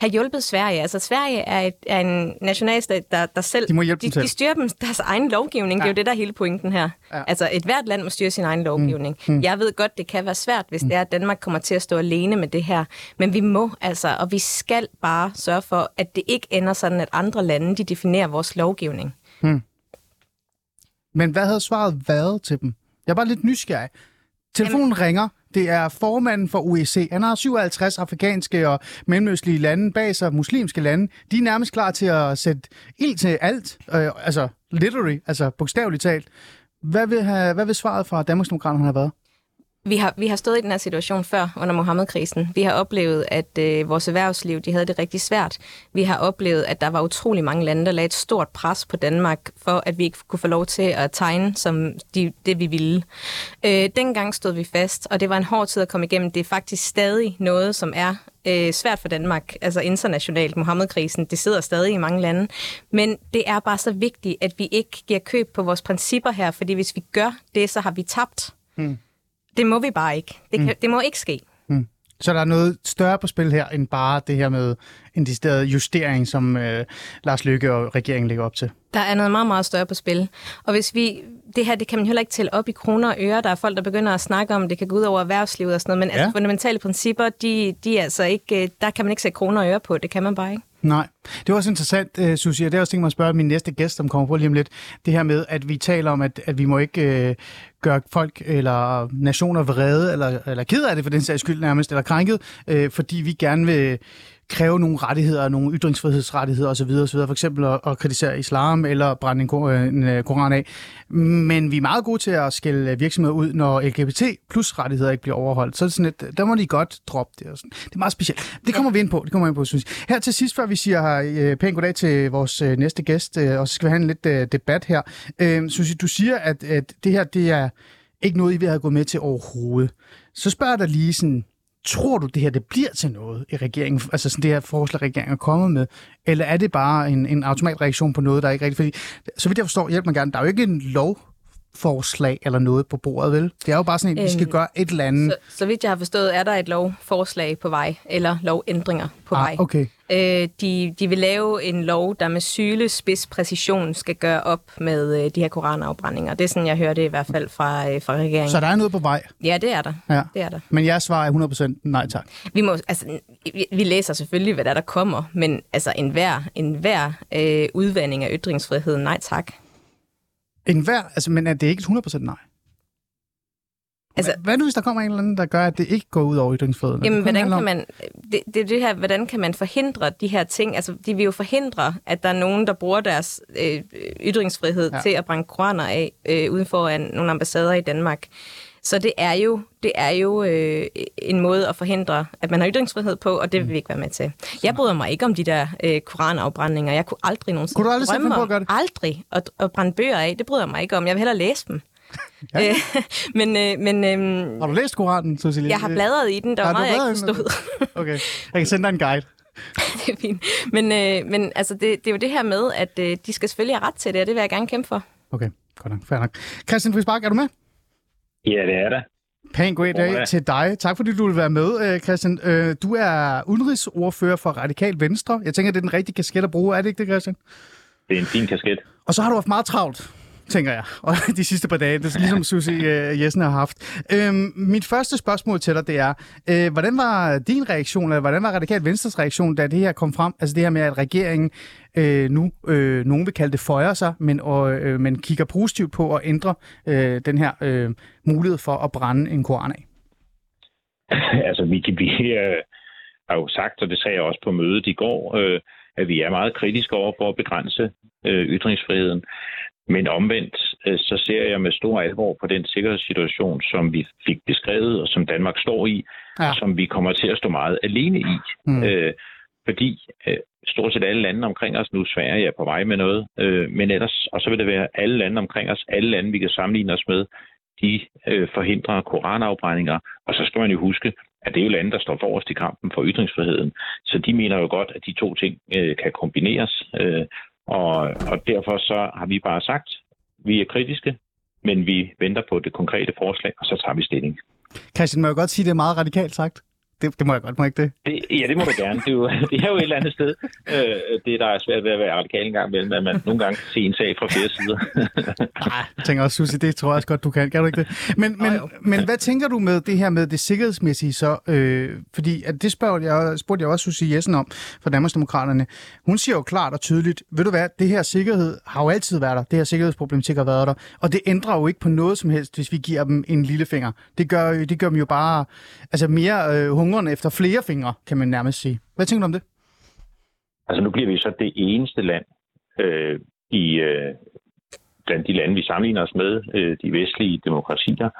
Har hjulpet Sverige. Altså, Sverige er, et, er en nationalstat, der, der selv... De må hjælpe de, dem selv. de styrer dem deres egen lovgivning. Ja. Det er jo det, der er hele pointen her. Ja. Altså, et hvert land må styre sin egen lovgivning. Mm. Mm. Jeg ved godt, det kan være svært, hvis mm. det er, at Danmark kommer til at stå alene med det her. Men vi må altså, og vi skal bare sørge for, at det ikke ender sådan, at andre lande, de definerer vores lovgivning. Hmm. Men hvad havde svaret været til dem? Jeg er bare lidt nysgerrig. Telefonen Jamen. ringer. Det er formanden for OEC. Han har 57 afrikanske og mellemøstlige lande bag sig, muslimske lande. De er nærmest klar til at sætte ild til alt. Øh, altså literally, altså bogstaveligt talt. Hvad vil, have, hvad vil svaret fra Danmarksdemokraterne have været? Vi har, vi har stået i den her situation før under Mohammed-krisen. Vi har oplevet, at øh, vores erhvervsliv de havde det rigtig svært. Vi har oplevet, at der var utrolig mange lande, der lagde et stort pres på Danmark, for at vi ikke kunne få lov til at tegne som de, det, vi ville. Øh, dengang stod vi fast, og det var en hård tid at komme igennem. Det er faktisk stadig noget, som er øh, svært for Danmark, altså internationalt. Mohammed-krisen, det sidder stadig i mange lande. Men det er bare så vigtigt, at vi ikke giver køb på vores principper her, fordi hvis vi gør det, så har vi tabt. Hmm. Det må vi bare ikke. Det, kan, mm. det må ikke ske. Mm. Så der er noget større på spil her, end bare det her med en decideret justering, som øh, Lars Løkke og regeringen lægger op til? Der er noget meget, meget større på spil. Og hvis vi, det her, det kan man heller ikke tælle op i kroner og øre. Der er folk, der begynder at snakke om, det kan gå ud over erhvervslivet og sådan noget. Men ja. altså, fundamentale principper, de, de er altså ikke, der kan man ikke sætte kroner og øre på. Det kan man bare ikke. Nej. Det var også interessant, uh, Susie, og det er også tænkt mig at spørge min næste gæst, som kommer på lige om lidt. Det her med, at vi taler om, at, at vi må ikke uh, gøre folk eller nationer vrede, eller, eller ked af det for den sags skyld nærmest, eller krænket, uh, fordi vi gerne vil kræve nogle rettigheder, nogle ytringsfrihedsrettigheder osv., osv. for eksempel at, at kritisere islam eller brænde en, en øh, koran af. Men vi er meget gode til at skælde virksomheder ud, når LGBT plus rettigheder ikke bliver overholdt. Så er det sådan et, der må de godt droppe det. Og sådan. Det er meget specielt. Det kommer vi ind på. Det kommer vi ind på, synes jeg. Her til sidst, før vi siger uh, pænt goddag til vores øh, næste gæst, og så skal vi have en lidt debat her. Uh, Susie, du siger, at, at det her, det er ikke noget, I vil have gået med til overhovedet. Så spørger jeg dig lige sådan, tror du, det her det bliver til noget i regeringen, altså sådan det her forslag, regeringen er kommet med, eller er det bare en, en automatreaktion på noget, der er ikke rigtigt? Fordi, så vidt jeg forstår, hjælp mig gerne, der er jo ikke en lov forslag eller noget på bordet, vel? Det er jo bare sådan, at vi skal øhm, gøre et eller andet. Så, så vidt jeg har forstået, er der et lovforslag på vej, eller lovændringer på ah, vej. Okay. Øh, de, de vil lave en lov, der med sylespids præcision skal gøre op med øh, de her koranafbrændinger. Det er sådan, jeg hørte det i hvert fald fra, øh, fra regeringen. Så der er noget på vej? Ja, det er der. Ja. Det er der. Men jeg svarer 100% nej tak. Vi, må, altså, vi, vi læser selvfølgelig, hvad der, der kommer, men altså enhver, enhver øh, udvandring af ytringsfriheden, nej tak. En hver, altså, men er det ikke 100% nej? Altså, hvad nu, hvis der kommer en eller anden, der gør, at det ikke går ud over ytringsfriheden? Jamen, hvordan kan man, det, det, det her, hvordan kan man forhindre de her ting? Altså, de vil jo forhindre, at der er nogen, der bruger deres øh, ytringsfrihed ja. til at brænde koraner af øh, uden for en, nogle ambassader i Danmark. Så det er jo, det er jo øh, en måde at forhindre, at man har ytringsfrihed på, og det vil vi ikke være med til. Jeg bryder mig ikke om de der øh, koranafbrændinger. Jeg kunne aldrig nogensinde Kunne du aldrig drømme på at gøre det? Aldrig at, at brænde bøger af. Det bryder jeg mig ikke om. Jeg vil hellere læse dem. ja. men øh, men øh, Har du læst Koranen, Cecilie? jeg har bladret i den. Der var meget, jeg ikke forstod. Okay, jeg kan sende dig en guide. det er fint. Men, øh, men altså, det, det er jo det her med, at øh, de skal selvfølgelig have ret til det, og det vil jeg gerne kæmpe for. Okay, godt nok. Fair nok. Christian Friis er du med? Ja, det er der. Pæn god dag Goddag. til dig. Tak fordi du vil være med, øh, Christian. Øh, Du er udenrigsordfører for Radikal Venstre. Jeg tænker, det er den rigtige kasket at bruge. Er det ikke det, Christian? Det er en fin kasket. Og så har du haft meget travlt, tænker jeg, og de sidste par dage. Det er ligesom Susie øh, Jessen har haft. Øhm, mit første spørgsmål til dig, det er, øh, hvordan var din reaktion, eller hvordan var Radikal Venstres reaktion, da det her kom frem? Altså det her med, at regeringen øh, nu, øh, nogen vil kalde det føjer sig, men, og, øh, men kigger positivt på at ændre øh, den her øh, mulighed for at brænde en koran af. altså, vi, vi øh, har jo sagt, og det sagde jeg også på mødet i går, øh, at vi er meget kritiske over for at begrænse øh, ytringsfriheden. Men omvendt, øh, så ser jeg med stor alvor på den sikkerhedssituation, som vi fik beskrevet, og som Danmark står i, Ja. ja. som vi kommer til at stå meget alene i. Mm. Øh, fordi øh, stort set alle lande omkring os, nu Sverige er på vej med noget, øh, men ellers, og så vil det være alle lande omkring os, alle lande, vi kan sammenligne os med, de øh, forhindrer koranafbrændinger. Og så skal man jo huske, at det er jo lande, der står forrest i kampen for ytringsfriheden. Så de mener jo godt, at de to ting øh, kan kombineres. Øh, og, og derfor så har vi bare sagt, vi er kritiske, men vi venter på det konkrete forslag, og så tager vi stilling. Christian, må jeg godt sige, det er meget radikalt sagt? Det, det må jeg godt, må jeg ikke det? Det, ja, det må du gerne. Det er, jo, det er jo et eller andet sted. Øh, det, der er svært ved at være radikal en gang imellem, at man nogle gange kan se en sag fra flere sider. Nej, jeg tænker også, Susie, det tror jeg også godt, du kan. Kan du ikke det? Men, men, jo. men hvad tænker du med det her med det sikkerhedsmæssige så? Øh, fordi at det spørger jeg, spurgte jeg også Susie Jessen om fra Danmarksdemokraterne. Hun siger jo klart og tydeligt, ved du hvad, det her sikkerhed har jo altid været der. Det her sikkerhedsproblematik har været der. Og det ændrer jo ikke på noget som helst, hvis vi giver dem en lille finger. Det gør, det gør dem jo bare altså mere øh, hungrende efter flere fingre, kan man nærmest sige. Hvad tænker du om det? Altså nu bliver vi så det eneste land øh, i øh, blandt de lande, vi sammenligner os med, øh, de vestlige demokratier,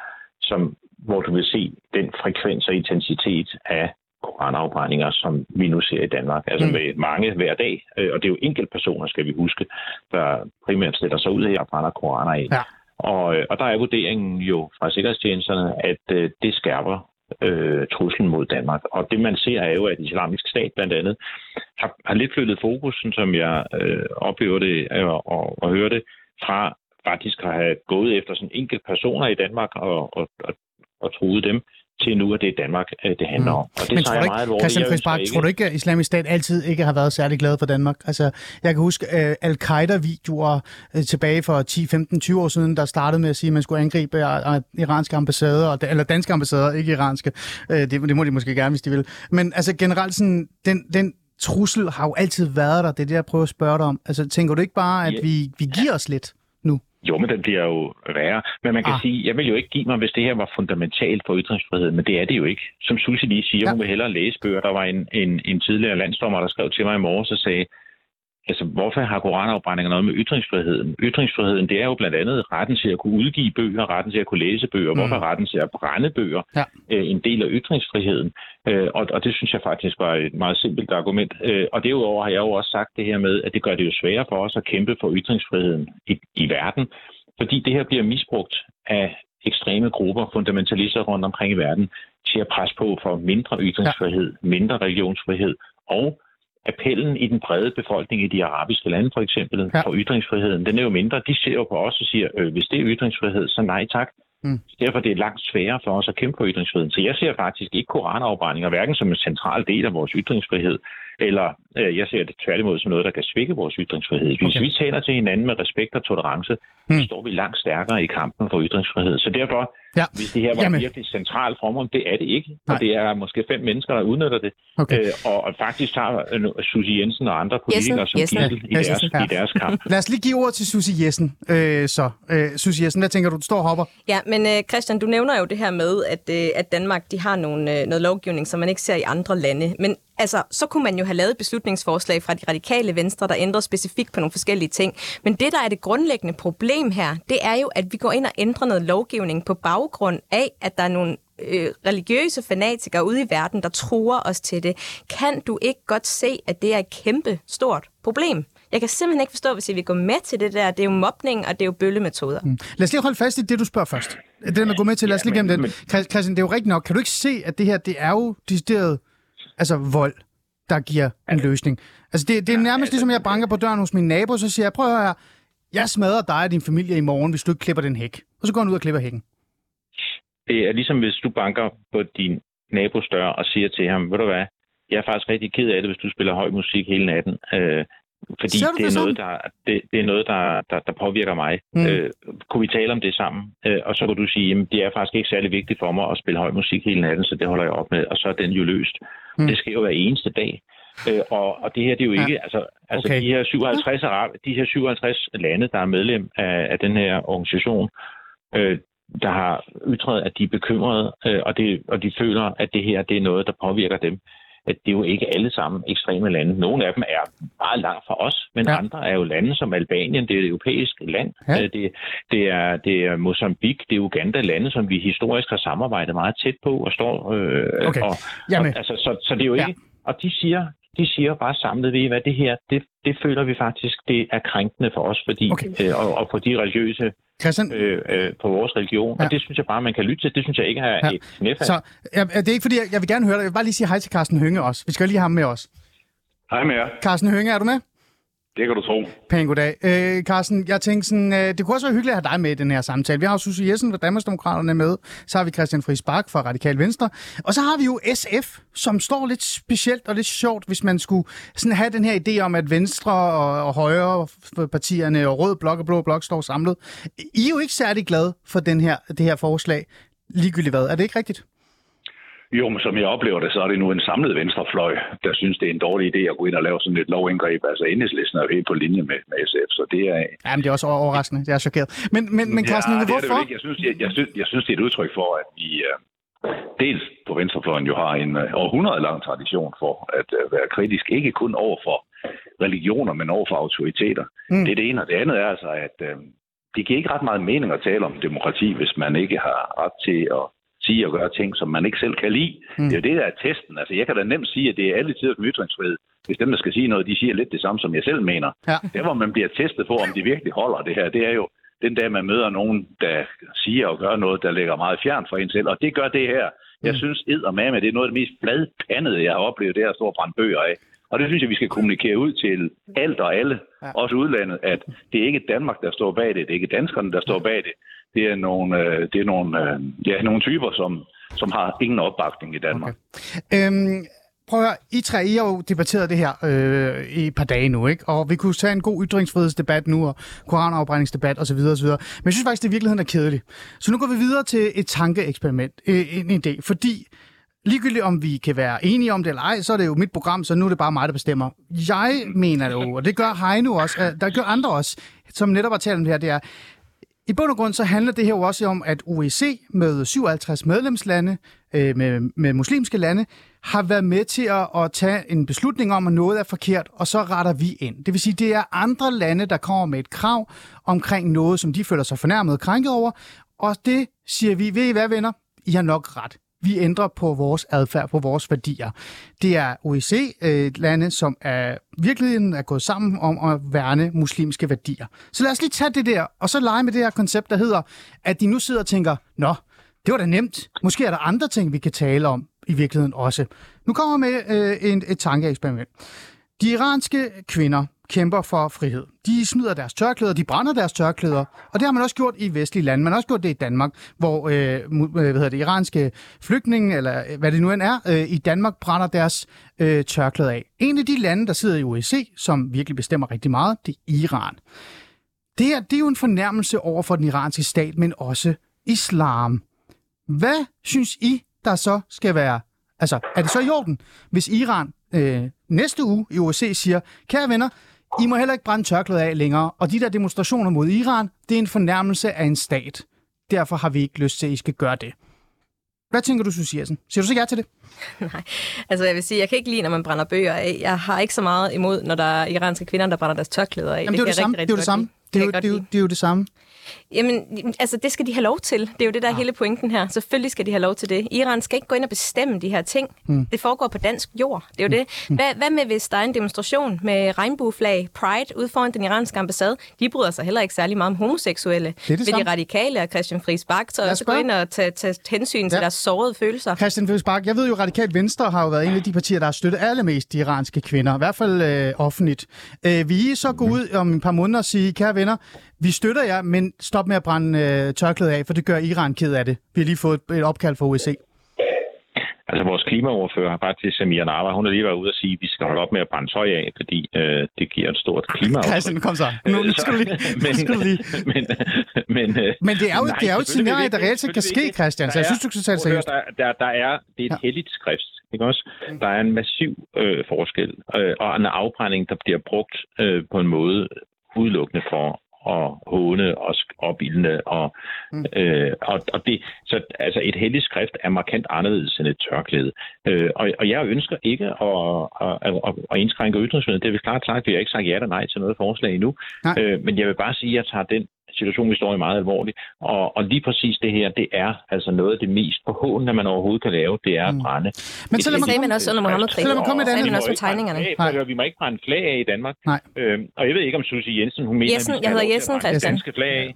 som, hvor du vil se den frekvens og intensitet af koranafbrændinger, som vi nu ser i Danmark. Altså Mm. med mange hver dag. Øh, og det er jo enkelte personer, skal vi huske, der primært stiller sig ud af og brænder koraner af. Ja. Og, øh, og der er vurderingen jo fra sikkerhedstjenesterne, at øh, det skærper øh, truslen mod Danmark. Og det man ser er jo, at islamisk stat blandt andet har, har lidt flyttet fokus, som jeg øh, oplever det øh, og, og hører det, fra faktisk at have gået efter sådan enkelte personer i Danmark og, og, og, og truet dem, til nu, at det er Danmark, øh, det handler om. Og det Men tror jeg meget ikke, alvorligt. Christian Jeg Friis ønsker Bak, ikke- tror du ikke, at islamisk stat altid ikke har været særlig glad for Danmark? Altså, jeg kan huske uh, Al-Qaida-videoer uh, tilbage for 10, 15, 20 år siden, der startede med at sige, at man skulle angribe uh, iranske ambassader, og- eller danske ambassader, ikke iranske. Uh, det, det må de måske gerne, hvis de vil. Men altså generelt, sådan, den, den trussel har jo altid været der. Det er det, jeg prøver at spørge dig om. Altså, tænker du ikke bare, at Ja. vi, vi giver os lidt? Jo, men den bliver jo værre. Men man kan Ah. sige, jeg vil jo ikke give mig, hvis det her var fundamentalt for ytringsfriheden, men det er det jo ikke. Som Susie lige siger, ja. hun vil hellere læse bøger. Der var en, en, en tidligere landsdommer, der skrev til mig i morges og sagde, altså hvorfor har koranafbrændinger noget med ytringsfriheden? Ytringsfriheden, det er jo blandt andet retten til at kunne udgive bøger, retten til at kunne læse bøger. Mm. Hvorfor retten til at brænde bøger Ja. øh, en del af ytringsfriheden? Øh, og, og det synes jeg faktisk var et meget simpelt argument. Øh, og derudover har jeg jo også sagt det her med, at det gør det jo sværere for os at kæmpe for ytringsfriheden i, i verden, fordi det her bliver misbrugt af ekstreme grupper, fundamentalister rundt omkring i verden, til at presse på for mindre ytringsfrihed, ja. mindre religionsfrihed og appellen i den brede befolkning i de arabiske lande for eksempel Ja. for ytringsfriheden, den er jo mindre. De ser jo på os og siger, øh, hvis det er ytringsfrihed, så nej tak. Mm. Derfor er det langt sværere for os at kæmpe for ytringsfriheden. Så jeg ser faktisk ikke koranafbrændinger, hverken som en central del af vores ytringsfrihed, eller øh, jeg ser det tværtimod som noget, der kan svække vores ytringsfrihed. Hvis Okay. vi taler til hinanden med respekt og tolerance, Mm. mm. står vi langt stærkere i kampen for ytringsfrihed. Så derfor, Ja. hvis det her var Jamen. Virkelig centralt for mig, det er det ikke. Nej. Og det er måske fem mennesker, der udnytter det. Okay. Øh, og, og faktisk tager øh, Susie Jensen og andre politikere som Jessen. gissel i, Jessen, deres, ja. i deres kamp. Lad os lige give ord til Susie Jessen. Øh, så, øh, Susie Jessen, hvad tænker du? Du står og hopper. Ja, men øh, Christian, du nævner jo det her med, at, øh, at Danmark de har nogle, øh, noget lovgivning, som man ikke ser i andre lande. Men altså, så kunne man jo have lavet et beslutningsforslag fra de radikale venstre, der ændrer specifikt på nogle forskellige ting. Men det, der er det grundlæggende problem her, det er jo, at vi går ind og ændrer noget lovgivning på baggrund af, at der er nogle øh, religiøse fanatikere ude i verden, der truer os til det. Kan du ikke godt se, at det er et kæmpe stort problem? Jeg kan simpelthen ikke forstå, hvis I vil gå med til det der. Det er jo mobning, og det er jo bøllemetoder. Mm. Lad os lige holde fast i det, du spørger først. Det med at gå med til, lad os lige gennem den. Christian, det er jo rigtigt nok. Kan du ikke se, at det her, det er jo decideret altså vold, der giver en løsning? Altså, det, det er nærmest ligesom, jeg banker på døren hos min nabo, så siger jeg, prøv at høre her, jeg smadrer dig og din familie i morgen, hvis du ikke klipper den hæk. Og så går han ud og klipper hækken. Det er ligesom, hvis du banker på din nabos dør og siger til ham, ved du hvad, jeg er faktisk rigtig ked af det, hvis du spiller høj musik hele natten. Øh, fordi det det er, noget, der, det, det er noget, der, der, der påvirker mig. Mm. Øh, kunne vi tale om det sammen? Øh, og så kan du sige, at det er faktisk ikke særlig vigtigt for mig at spille høj musik hele natten, så det holder jeg op med. Og så er den jo løst. Mm. Det sker jo hver eneste dag. Øh, og, og det her, det er jo Ja. ikke... Altså, altså Okay. de, her 57, arab, de her 57 lande, der er medlem af, af den her organisation, øh, der har ytret, at de er bekymrede, øh, og, det, og de føler, at det her det er noget, der påvirker dem. At det er jo ikke alle sammen ekstreme lande. Nogle af dem er meget langt fra os, men Ja. ja. andre er jo lande som Albanien, det er et europæisk land. Ja. Øh, Det, det, er, det er Mozambique, det er Uganda, lande, som vi historisk har samarbejdet meget tæt på og står... Øh, Okay. og, og, altså, så, så det er jo Ja. ikke... Og de siger, de siger bare samlet, ved I hvad, det her, det, det føler vi faktisk, det er krænkende for os, fordi, Okay. øh, og, og for de religiøse Christian, øh, øh, på vores religion. Ja. Og det synes jeg bare, man kan lytte til. Det synes jeg ikke er ja. et knæfald. så ja, det er ikke fordi, jeg, jeg vil gerne høre dig. Jeg vil bare lige sige hej til Carsten Hønge også. Vi skal lige have ham med os. Hej med jer. Carsten Hønge, er du med? Det kan du tro. Pæn goddag. Øh, Carsten, jeg tænkte sådan, øh, det kunne også være hyggeligt at have dig med i den her samtale. Vi har jo Susie Jessen fra Danmarksdemokraterne med, så har vi Christian Friis Bak fra Radikal Venstre, og så har vi jo SF, som står lidt specielt og lidt sjovt, hvis man skulle sådan have den her idé om, at Venstre og, og Højre partierne og Rød Blok og Blå Blok står samlet. I er jo ikke særlig glade for den her, det her forslag, ligegyldigt hvad. Er det ikke rigtigt? Jo, men som jeg oplever det, så er det nu en samlet venstrefløj, der synes, det er en dårlig idé at gå ind og lave sådan et lovindgreb. Altså enhedslisten er jo helt på linje med, med SF, så det er... Jamen, det er også overraskende. Jeg er chokeret. Men, men, men Carsten, ja, det det hvorfor? ikke. Jeg synes, jeg, jeg, synes, jeg synes, det er et udtryk for, at vi uh, dels på venstrefløjen jo har en uh, århundrede lang tradition for at uh, være kritisk, ikke kun over for religioner, men over for autoriteter. Mm. Det er det ene, og det andet er altså, at uh, det giver ikke ret meget mening at tale om demokrati, hvis man ikke har ret til at sige og gøre ting, som man ikke selv kan lide. Mm. Det er jo det, der er testen. Altså, jeg kan da nemt sige, at det er alle tider som ytringsfrihed. Hvis dem, der skal sige noget, de siger lidt det samme, som jeg selv mener. Ja. Der, hvor man bliver testet på, om de virkelig holder det her, det er jo den dag, man møder nogen, der siger og gør noget, der ligger meget fjern for en selv. Og det gør det her. Jeg Mm. synes, ed og mame, det er noget af det mest fladpandede, jeg har oplevet, det er stå og brænde bøger af. Og det synes jeg, vi skal kommunikere ud til alt og alle, ja. også udlandet, at det er ikke Danmark, der står bag det. Det er ikke danskerne, der står bag det. Det er nogle, øh, det er nogle, øh, ja, nogle typer, som, som har ingen opbakning i Danmark. Okay. Øhm, prøv at høre, I tre, I har jo debatteret det her øh, i et par dage nu, ikke? Og vi kunne tage en god ytringsfrihedsdebat nu, og koranafbrændingsdebat osv. osv. Men jeg synes faktisk, det i virkeligheden er kedeligt. Så nu går vi videre til et tankeeksperiment, øh, en idé, fordi ligegyldigt om vi kan være enige om det eller ej, så er det jo mit program, så nu er det bare mig, der bestemmer. Jeg mener jo, og det gør Heino også, øh, der gør andre også, som netop har talt om det her, det er, i bund og grund så handler det her jo også om, at OEC med 57 medlemslande, øh, med, med muslimske lande, har været med til at, at tage en beslutning om, at noget er forkert, og så retter vi ind. Det vil sige, det er andre lande, der kommer med et krav omkring noget, som de føler sig fornærmet og krænket over, og det siger vi, ved I hvad venner? I har nok ret. Vi ændrer på vores adfærd, på vores værdier. Det er OEC-lande, øh, som er virkeligheden er gået sammen om at værne muslimske værdier. Så lad os lige tage det der, og så lege med det her koncept, der hedder, at de nu sidder og tænker, nå, det var da nemt. Måske er der andre ting, vi kan tale om i virkeligheden også. Nu kommer jeg med øh, en, et tankeeksperiment. De iranske kvinder kæmper for frihed. De smider deres tørklæder, de brænder deres tørklæder, og det har man også gjort i vestlige lande. Man har også gjort det i Danmark, hvor øh, øh hvad hedder det, iranske flygtninge, eller øh, hvad det nu end er, øh, i Danmark brænder deres øh, tørklæder af. En af de lande, der sidder i OEC, som virkelig bestemmer rigtig meget, det er Iran. Det her, det er jo en fornærmelse over for den iranske stat, men også islam. Hvad synes I, der så skal være... Altså, er det så i orden, hvis Iran øh, næste uge i OSCE siger, kære venner, i må heller ikke brænde tørklæder af længere, og de der demonstrationer mod Iran, det er en fornærmelse af en stat. Derfor har vi ikke lyst til, at I skal gøre det. Hvad tænker du, Susie Jessen? Siger du så ja til det? Nej, altså jeg vil sige, jeg kan ikke lide, når man brænder bøger af. Jeg har ikke så meget imod, når der er iranske kvinder, der brænder deres tørklæder af. Jamen, det er det samme. rigtig, Det er det samme. Det er, jo, det, er jo, lide. det er jo det samme. Jamen, altså, det skal de have lov til. Det er jo det, der er hele pointen her. Selvfølgelig skal de have lov til det. Iran skal ikke gå ind og bestemme de her ting. Mm. Det foregår på dansk jord. Det er jo det. Hvad, hvad med, hvis der er en demonstration med regnbueflag, Pride, ude foran den iranske ambassade? De bryder sig heller ikke særlig meget om homoseksuelle. det Vil samme. de radikale og Christian Friis Bak så også gå ind og tage, tage hensyn til Ja. deres sårede følelser? Christian Friis Bak, jeg ved jo, at Radikalt Venstre har jo været en af de partier, der har støttet allermest de iranske kvinder, i hvert fald øh, offentligt. Øh, vil I så gå ud om et par måneder og sige, kære venner, vi støtter jer, men stop med at brænde øh, tørklædet af, for det gør Iran ked af det. Vi har lige fået et, et opkald fra OSCE. Altså vores klimaoverfører har til Samir Narva, hun har lige været ude og sige, at vi skal holde op med at brænde tøj af, fordi øh, det giver et stort klimaaftryk. Christian, kom så. Nu, nu skal du lige. men, skal du lige. men, men, øh, Men det er jo, nej, det er jo et scenarie, ikke. der reelt set kan ske. Christian, så jeg er- synes, du skal tage det seriøst. Der, der, der er, det er et Ja. ja. heldigt skrift, ikke også? Der er en massiv øh, forskel, øh, og en afbrænding, der bliver brugt øh, på en måde udelukkende for at håne og opildne. Og, Mm. øh, og, og det, så altså et heldigt skrift er markant anderledes end et tørklæde. Øh, og, og jeg ønsker ikke at, at, at, at indskrænke ytringsfriheden. Det er vi klart sagt, vi har ikke sagt ja eller nej til noget forslag endnu. Nej. Øh, men jeg vil bare sige, at jeg tager den situation, vi står i meget alvorligt. Og, og lige præcis det her, det er altså noget af det mest forhåndende, man overhovedet kan lave, det er at brænde. Mm. Men så lad mig man også under Mohammed-krigen. Så lad mig komme med Det sagde andet- også med tegningerne. Nej. Vi må ikke brænde flag af i Danmark. Nej. Øhm, og jeg ved ikke, om Susie Jensen, hun mener, at vi jeg hedder brænde Christian. danske flag af.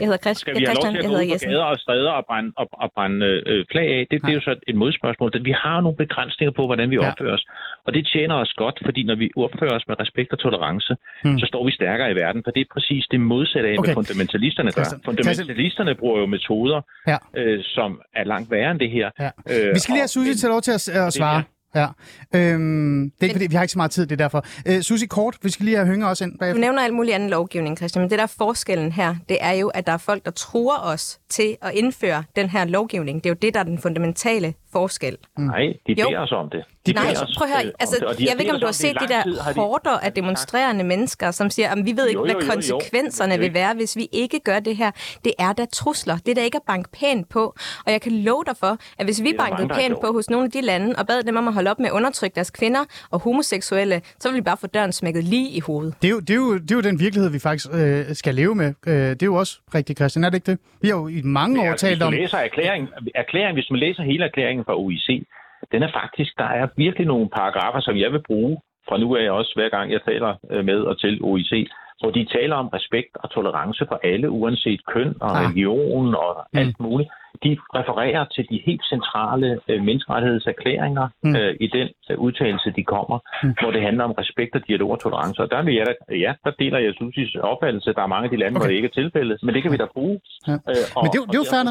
Jeg hedder Christ- Skal vi have lov til at gå ud på gader og stræder og brænde, og, og brænde øh, flag af? Det, det er jo så et modspørgsmål. Vi har nogle begrænsninger på, hvordan vi Ja. opfører os. Og det tjener os godt, fordi når vi opfører os med respekt og tolerance, Hmm. så står vi stærkere i verden. For det er præcis det modsatte af, Okay. hvad fundamentalisterne gør. Christian, Fundamentalisterne bruger jo metoder, Ja. øh, som er langt værre end det her. Ja. Øh, Vi skal lige have Susie til lov til at, at svare. Ja. Øhm, det er ikke fordi, vi har ikke så meget tid, det er derfor. Øh, Susie, kort, vi skal lige have Hønger også ind Du bagefter. nævner alt muligt anden lovgivning, Christian, men det der er forskellen her, det er jo, at der er folk, der truer os til at indføre den her lovgivning. Det er jo det, der er den fundamentale forskel. Nej, de Jo. beder os om det. De Nej, prøv at øh, høre, om altså, det, og de jeg ved ikke, om du har set de der de- horder har af de demonstrerende mennesker, som siger, at vi ved ikke, Jo, hvad jo, jo, jo. konsekvenserne er vil være, hvis vi ikke gør det her. Det er da trusler. Det er da ikke at banke pænt på. Og jeg kan love dig for, at hvis vi bankede pænt på hos nogle af de lande, og bad dem om at holde op med at undertrykke deres kvinder og homoseksuelle, så ville vi bare få døren smækket lige i hovedet. Det er, jo, det, er jo, det er jo den virkelighed, vi faktisk øh, skal leve med. Øh, det er jo også rigtigt, Christian, er det ikke det? Vi har jo i mange år altså, talt hvis om... læser erklæringen, erklæringen, hvis man læser hele erklæringen fra OIC, den er faktisk, der er virkelig nogle paragrafer, som jeg vil bruge fra nu af også, hver gang jeg taler øh, med og til OIC, hvor de taler om respekt og tolerance for alle, uanset køn og Ah. religion og Mm. alt muligt. De refererer til de helt centrale øh, menneskerettighedserklæringer Mm. øh, i den øh, udtalelse, de kommer, Mm. hvor det handler om respekt og dialog og tolerance. Og der vil jeg da, ja, der deler jeg Susis opfattelse. Der er mange af de lande, okay. hvor det ikke er tilfældet, men det kan vi da bruge. Ja. Øh, og, Men det er jo- det er jo og fair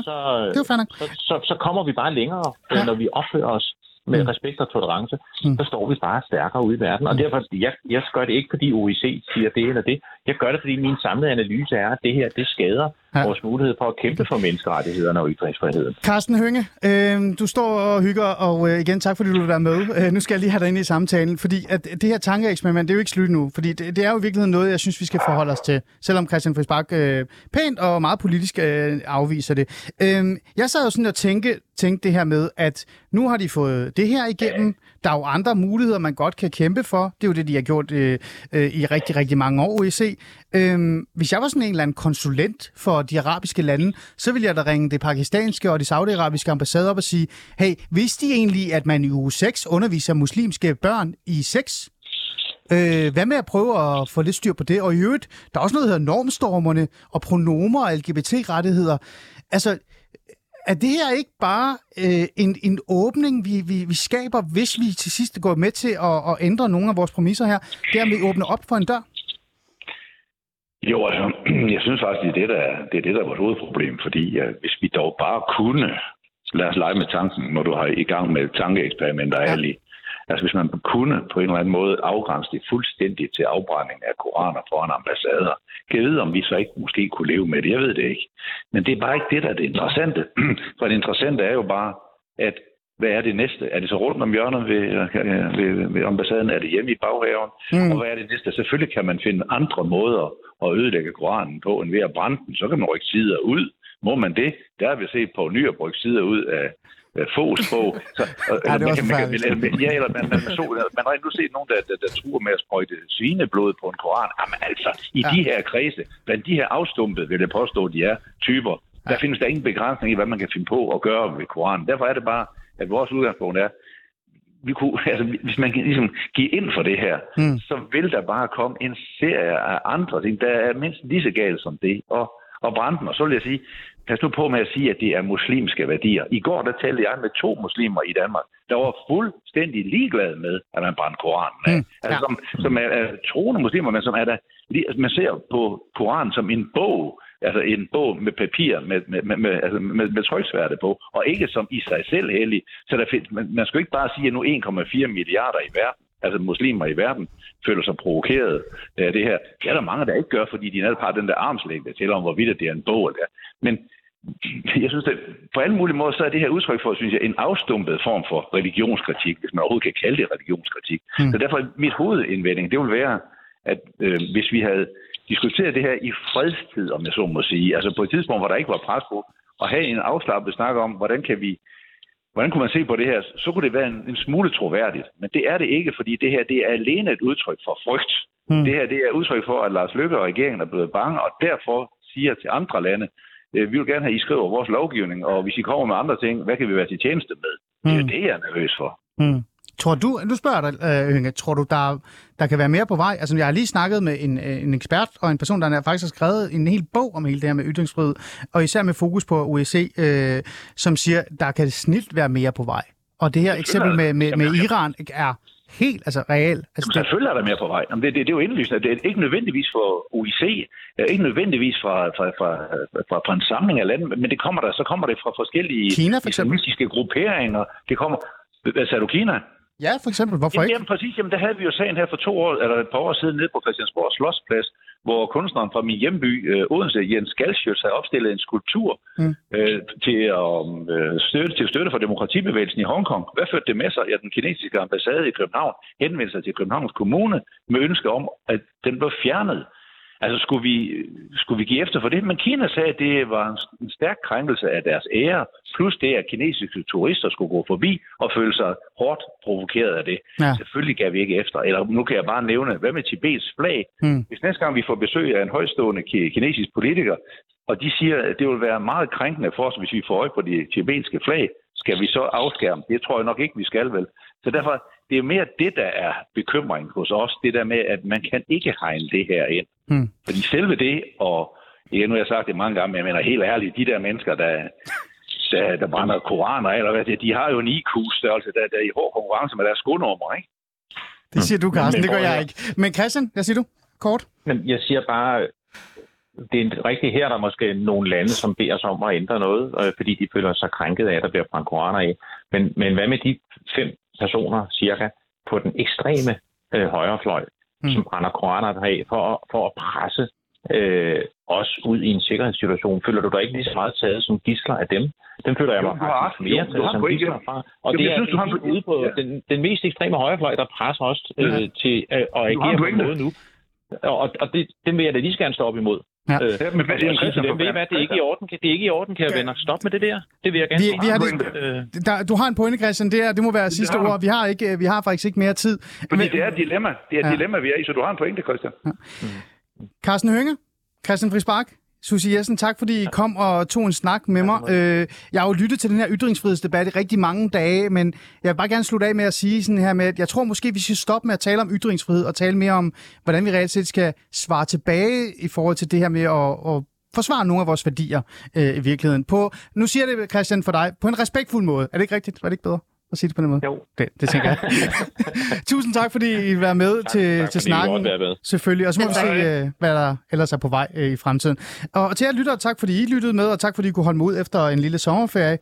derfor nok. så, så, så, så kommer vi bare længere, ja. når vi opfører os med Mm. mm. respekt og tolerance, Mm. mm. så står vi bare stærkere ude i verden. Og derfor, jeg, jeg gør det ikke, fordi OIC siger det eller det. Jeg gør det, fordi min samlede analyse er, at det her, det skader Ja. ja. vores mulighed for at kæmpe for menneskerettighederne og ytringsfriheden. Carsten Hønge, øh, du står og hygger, og øh, igen tak fordi du vil være med. Øh, nu skal jeg lige have dig ind i samtalen, fordi at det her tankeeksperiment, det er jo ikke slut nu, fordi det, det er jo i virkeligheden noget, jeg synes, vi skal forholde os til, selvom Christian Friis Bak øh, pænt og meget politisk øh, afviser det. Øh, jeg sad jo sådan og tænke, tænkte det her med, at nu har de fået det her igennem, der er jo andre muligheder, man godt kan kæmpe for. Det er jo det, de har gjort øh, øh, i rigtig, rigtig mange år, OEC. Øhm, hvis jeg var sådan en eller anden konsulent for de arabiske lande, så ville jeg da ringe det pakistanske og det saudiarabiske ambassade op og sige, hey, vidste de egentlig, at man i uge 6 underviser muslimske børn i sex? Øh, hvad med at prøve at få lidt styr på det? Og i øvrigt, der er også noget, der hedder normstormerne og pronomer og LGBT-rettigheder. Altså, er det her ikke bare øh, en, en åbning, vi, vi, vi skaber, hvis vi til sidst går med til at, at ændre nogle af vores præmisser her? Det er, at vi åbner op for en dør? Jo, altså, jeg synes faktisk, det er det, der, er- det er, det, der er vores hovedproblem, fordi uh, hvis vi dog bare kunne, lad os lege med tanken, når du har i gang med tankeeksperimenter Ja. ja. Altså hvis man kunne på en eller anden måde afgrænse det fuldstændig til afbrænding af koraner foran ambassader, kan jeg vide, om vi så ikke måske kunne leve med det, jeg ved det ikke. Men det er bare ikke det, der er det interessante. For det interessante er jo bare, at hvad er det næste? Er det så rundt om hjørnet ved, øh, ved, ved ambassaden? Er det hjemme i baghaven? Mm. Og hvad er det næste? Selvfølgelig kan man finde andre måder at ødelægge Koranen på, end ved at brænde den. Så kan man rykke sider ud. Må man det? Der har vi set på Nyr rykke sider ud af, øh, fås på. Så, og, Ja, det var man, man, forfærdeligt. man, ja, eller man, man, så, man har nu set nogen, der, der, der truer med at sprøjte svineblod på en koran. Jamen altså, i Ja. de her kredse, blandt de her afstumpede, vil jeg påstå, de er typer, der findes der ingen begrænsning i, hvad man kan finde på at gøre ved koranen. Derfor er det bare, at vores udgangspunkt er, vi kunne, altså, hvis man kan ligesom give ind for det her, mm. så vil der bare komme en serie af andre ting, der er mindst lige så galt som det. Og, og brænde dem. Og så vil jeg sige, pas nu på med at sige, at det er muslimske værdier. I går der talte jeg med to muslimer i Danmark, der var fuldstændig ligeglade med, at man brændte Koranen af. Mm, altså, ja. som, som er, er troende muslimer, men som er der, altså, man ser på Koranen som en bog, altså en bog med papir, med, med, med, med, altså med, med tryksværte på, og ikke som i sig selv hellig. Så der, find- man, man skal jo ikke bare sige, at nu 1,4 milliarder i verden, altså muslimer i verden, føler sig provokeret af det her. Det er der mange, der ikke gør, fordi de netop har den der armslængde til om, hvorvidt det er en bog. Eller. Men jeg synes, at på alle mulige måder, så er det her udtryk for, synes jeg, en afstumpet form for religionskritik, hvis man overhovedet kan kalde det religionskritik. Mm. Så derfor er mit hovedindvending, det vil være, at øh, hvis vi havde diskuteret det her i fredstid, om jeg så må sige, altså på et tidspunkt, hvor der ikke var pres på, og have en afslappet snak om, hvordan kan vi Hvordan kunne man se på det her? Så kunne det være en, en smule troværdigt. Men det er det ikke, fordi det her det er alene et udtryk for frygt. Mm. Det her det er udtryk for, at Lars Løkke og regeringen er blevet bange, og derfor siger til andre lande, øh, vi vil gerne have, at I skriver vores lovgivning, og hvis I kommer med andre ting, hvad kan vi være til tjeneste med? Det er Mm. jo det, jeg er nervøs for. Mm. Tror du, nu spørger jeg dig, øh, Hønge, tror du, der, der kan være mere på vej? Altså, jeg har lige snakket med en, øh, en ekspert og en person, der faktisk har skrevet en hel bog om hele det her med ytringsfrihed, og især med fokus på OSCE, øh, som siger, der kan snilt være mere på vej. Og det her eksempel med, med, med Iran er helt altså real. Altså, Jamen, selvfølgelig er der mere på vej. Jamen, det, det, det er jo indlysende. Det er ikke nødvendigvis for OIC, øh, ikke nødvendigvis fra, fra, fra, fra, fra en samling af lande, men det kommer der, så kommer det fra forskellige Kina, for islamistiske grupperinger. Det kommer... Hvad sagde du, Kina? Ja, for eksempel. Hvorfor Jamen, ikke? jamen, præcis. Jamen, der havde vi jo sagen her for to år, eller et par år siden nede på Christiansborg Slottsplads, hvor kunstneren fra min hjemby, øh, Odense, Jens Galschiøt, havde opstillet en skulptur Mm. øh, til, øh, støtte, til støtte for demokratibevægelsen i Hongkong. Hvad førte det med sig? Ja, den kinesiske ambassade i København henvendte sig til Københavns Kommune med ønske om, at den blev fjernet. Altså, skulle vi, skulle vi give efter for det? Men Kina sagde, at det var en, stærk krænkelse af deres ære, plus det, at kinesiske turister skulle gå forbi og føle sig hårdt provokeret af det. Ja. Selvfølgelig gav vi ikke efter. Eller nu kan jeg bare nævne, hvad med Tibets flag? Mm. Hvis næste gang vi får besøg af en højstående ki- kinesisk politiker, og de siger, at det vil være meget krænkende for os, hvis vi får øje på de tibetske flag, skal vi så afskærme? Det tror jeg nok ikke, vi skal vel. Så derfor, det er mere det, der er bekymring hos os. Det der med, at man kan ikke hegne det her ind. Mm. Fordi selve det, og igen, nu har jeg sagt det mange gange, men jeg mener helt ærligt, de der mennesker, der, der, der brænder koraner, eller hvad det, er, de har jo en IQ-størrelse, der, der er i hård konkurrence med deres skonummer, ikke? Det siger du, Carsten. Det gør jeg ikke. Men Christian, hvad siger du? Kort. Men jeg siger bare, det er rigtigt her, der er måske nogle lande, som beder os om at ændre noget, øh, fordi de føler sig krænket af, at der bliver brændt koraner af. Men, men hvad med de fem personer cirka på den ekstreme øh, højrefløj, Mm. som brænder koraner af for, at- for at presse øh, os ud i en sikkerhedssituation? Føler du dig ikke lige så meget taget som gisler af dem? Dem føler jeg mig faktisk mere taget som gisler fra. Og Jamen, det jeg er synes, du har ude på ja. den, den mest ekstreme højrefløj, der presser os øh, Ja. til øh, at agere på en måde nu. Og, og det, dem vil jeg da lige så gerne stå op imod. Ja. Øh, Ja, men hvad- sige til dem, ved I hvad, det er ikke i orden, det er ikke i orden, kære venner. Stop med det der. Det vil jeg gerne Vi, vi har det, Øh, der, du har en pointe, Christian. Det, er, det må være sidste har du. ord. Vi har, ikke, vi har faktisk ikke mere tid. Fordi det er et dilemma. Det er et Ja. dilemma, vi er i, så du har en pointe, Christian. Carsten Hønge, Christian Friis Bak, Susie Jessen, tak fordi I kom og tog en snak med mig. Øh, jeg har jo lyttet til den her ytringsfrihedsdebat i rigtig mange dage, men jeg vil bare gerne slutte af med at sige sådan her med, at jeg tror måske, vi skal stoppe med at tale om ytringsfrihed og tale mere om, hvordan vi reelt set skal svare tilbage i forhold til det her med at, at forsvare nogle af vores værdier øh, i virkeligheden. På, nu siger det, Christian, for dig, på en respektfuld måde. Er det ikke rigtigt? Var det ikke bedre at sige det på den måde? Jo. Det, det tænker jeg. Tusind tak, fordi I være med til, tak, til I måtte snakken. med. Selvfølgelig, og så må vi se, øh, hvad der ellers er på vej øh, i fremtiden. Og til jer lyttere, tak fordi I lyttede med, og tak fordi I kunne holde mig ud efter en lille sommerferie.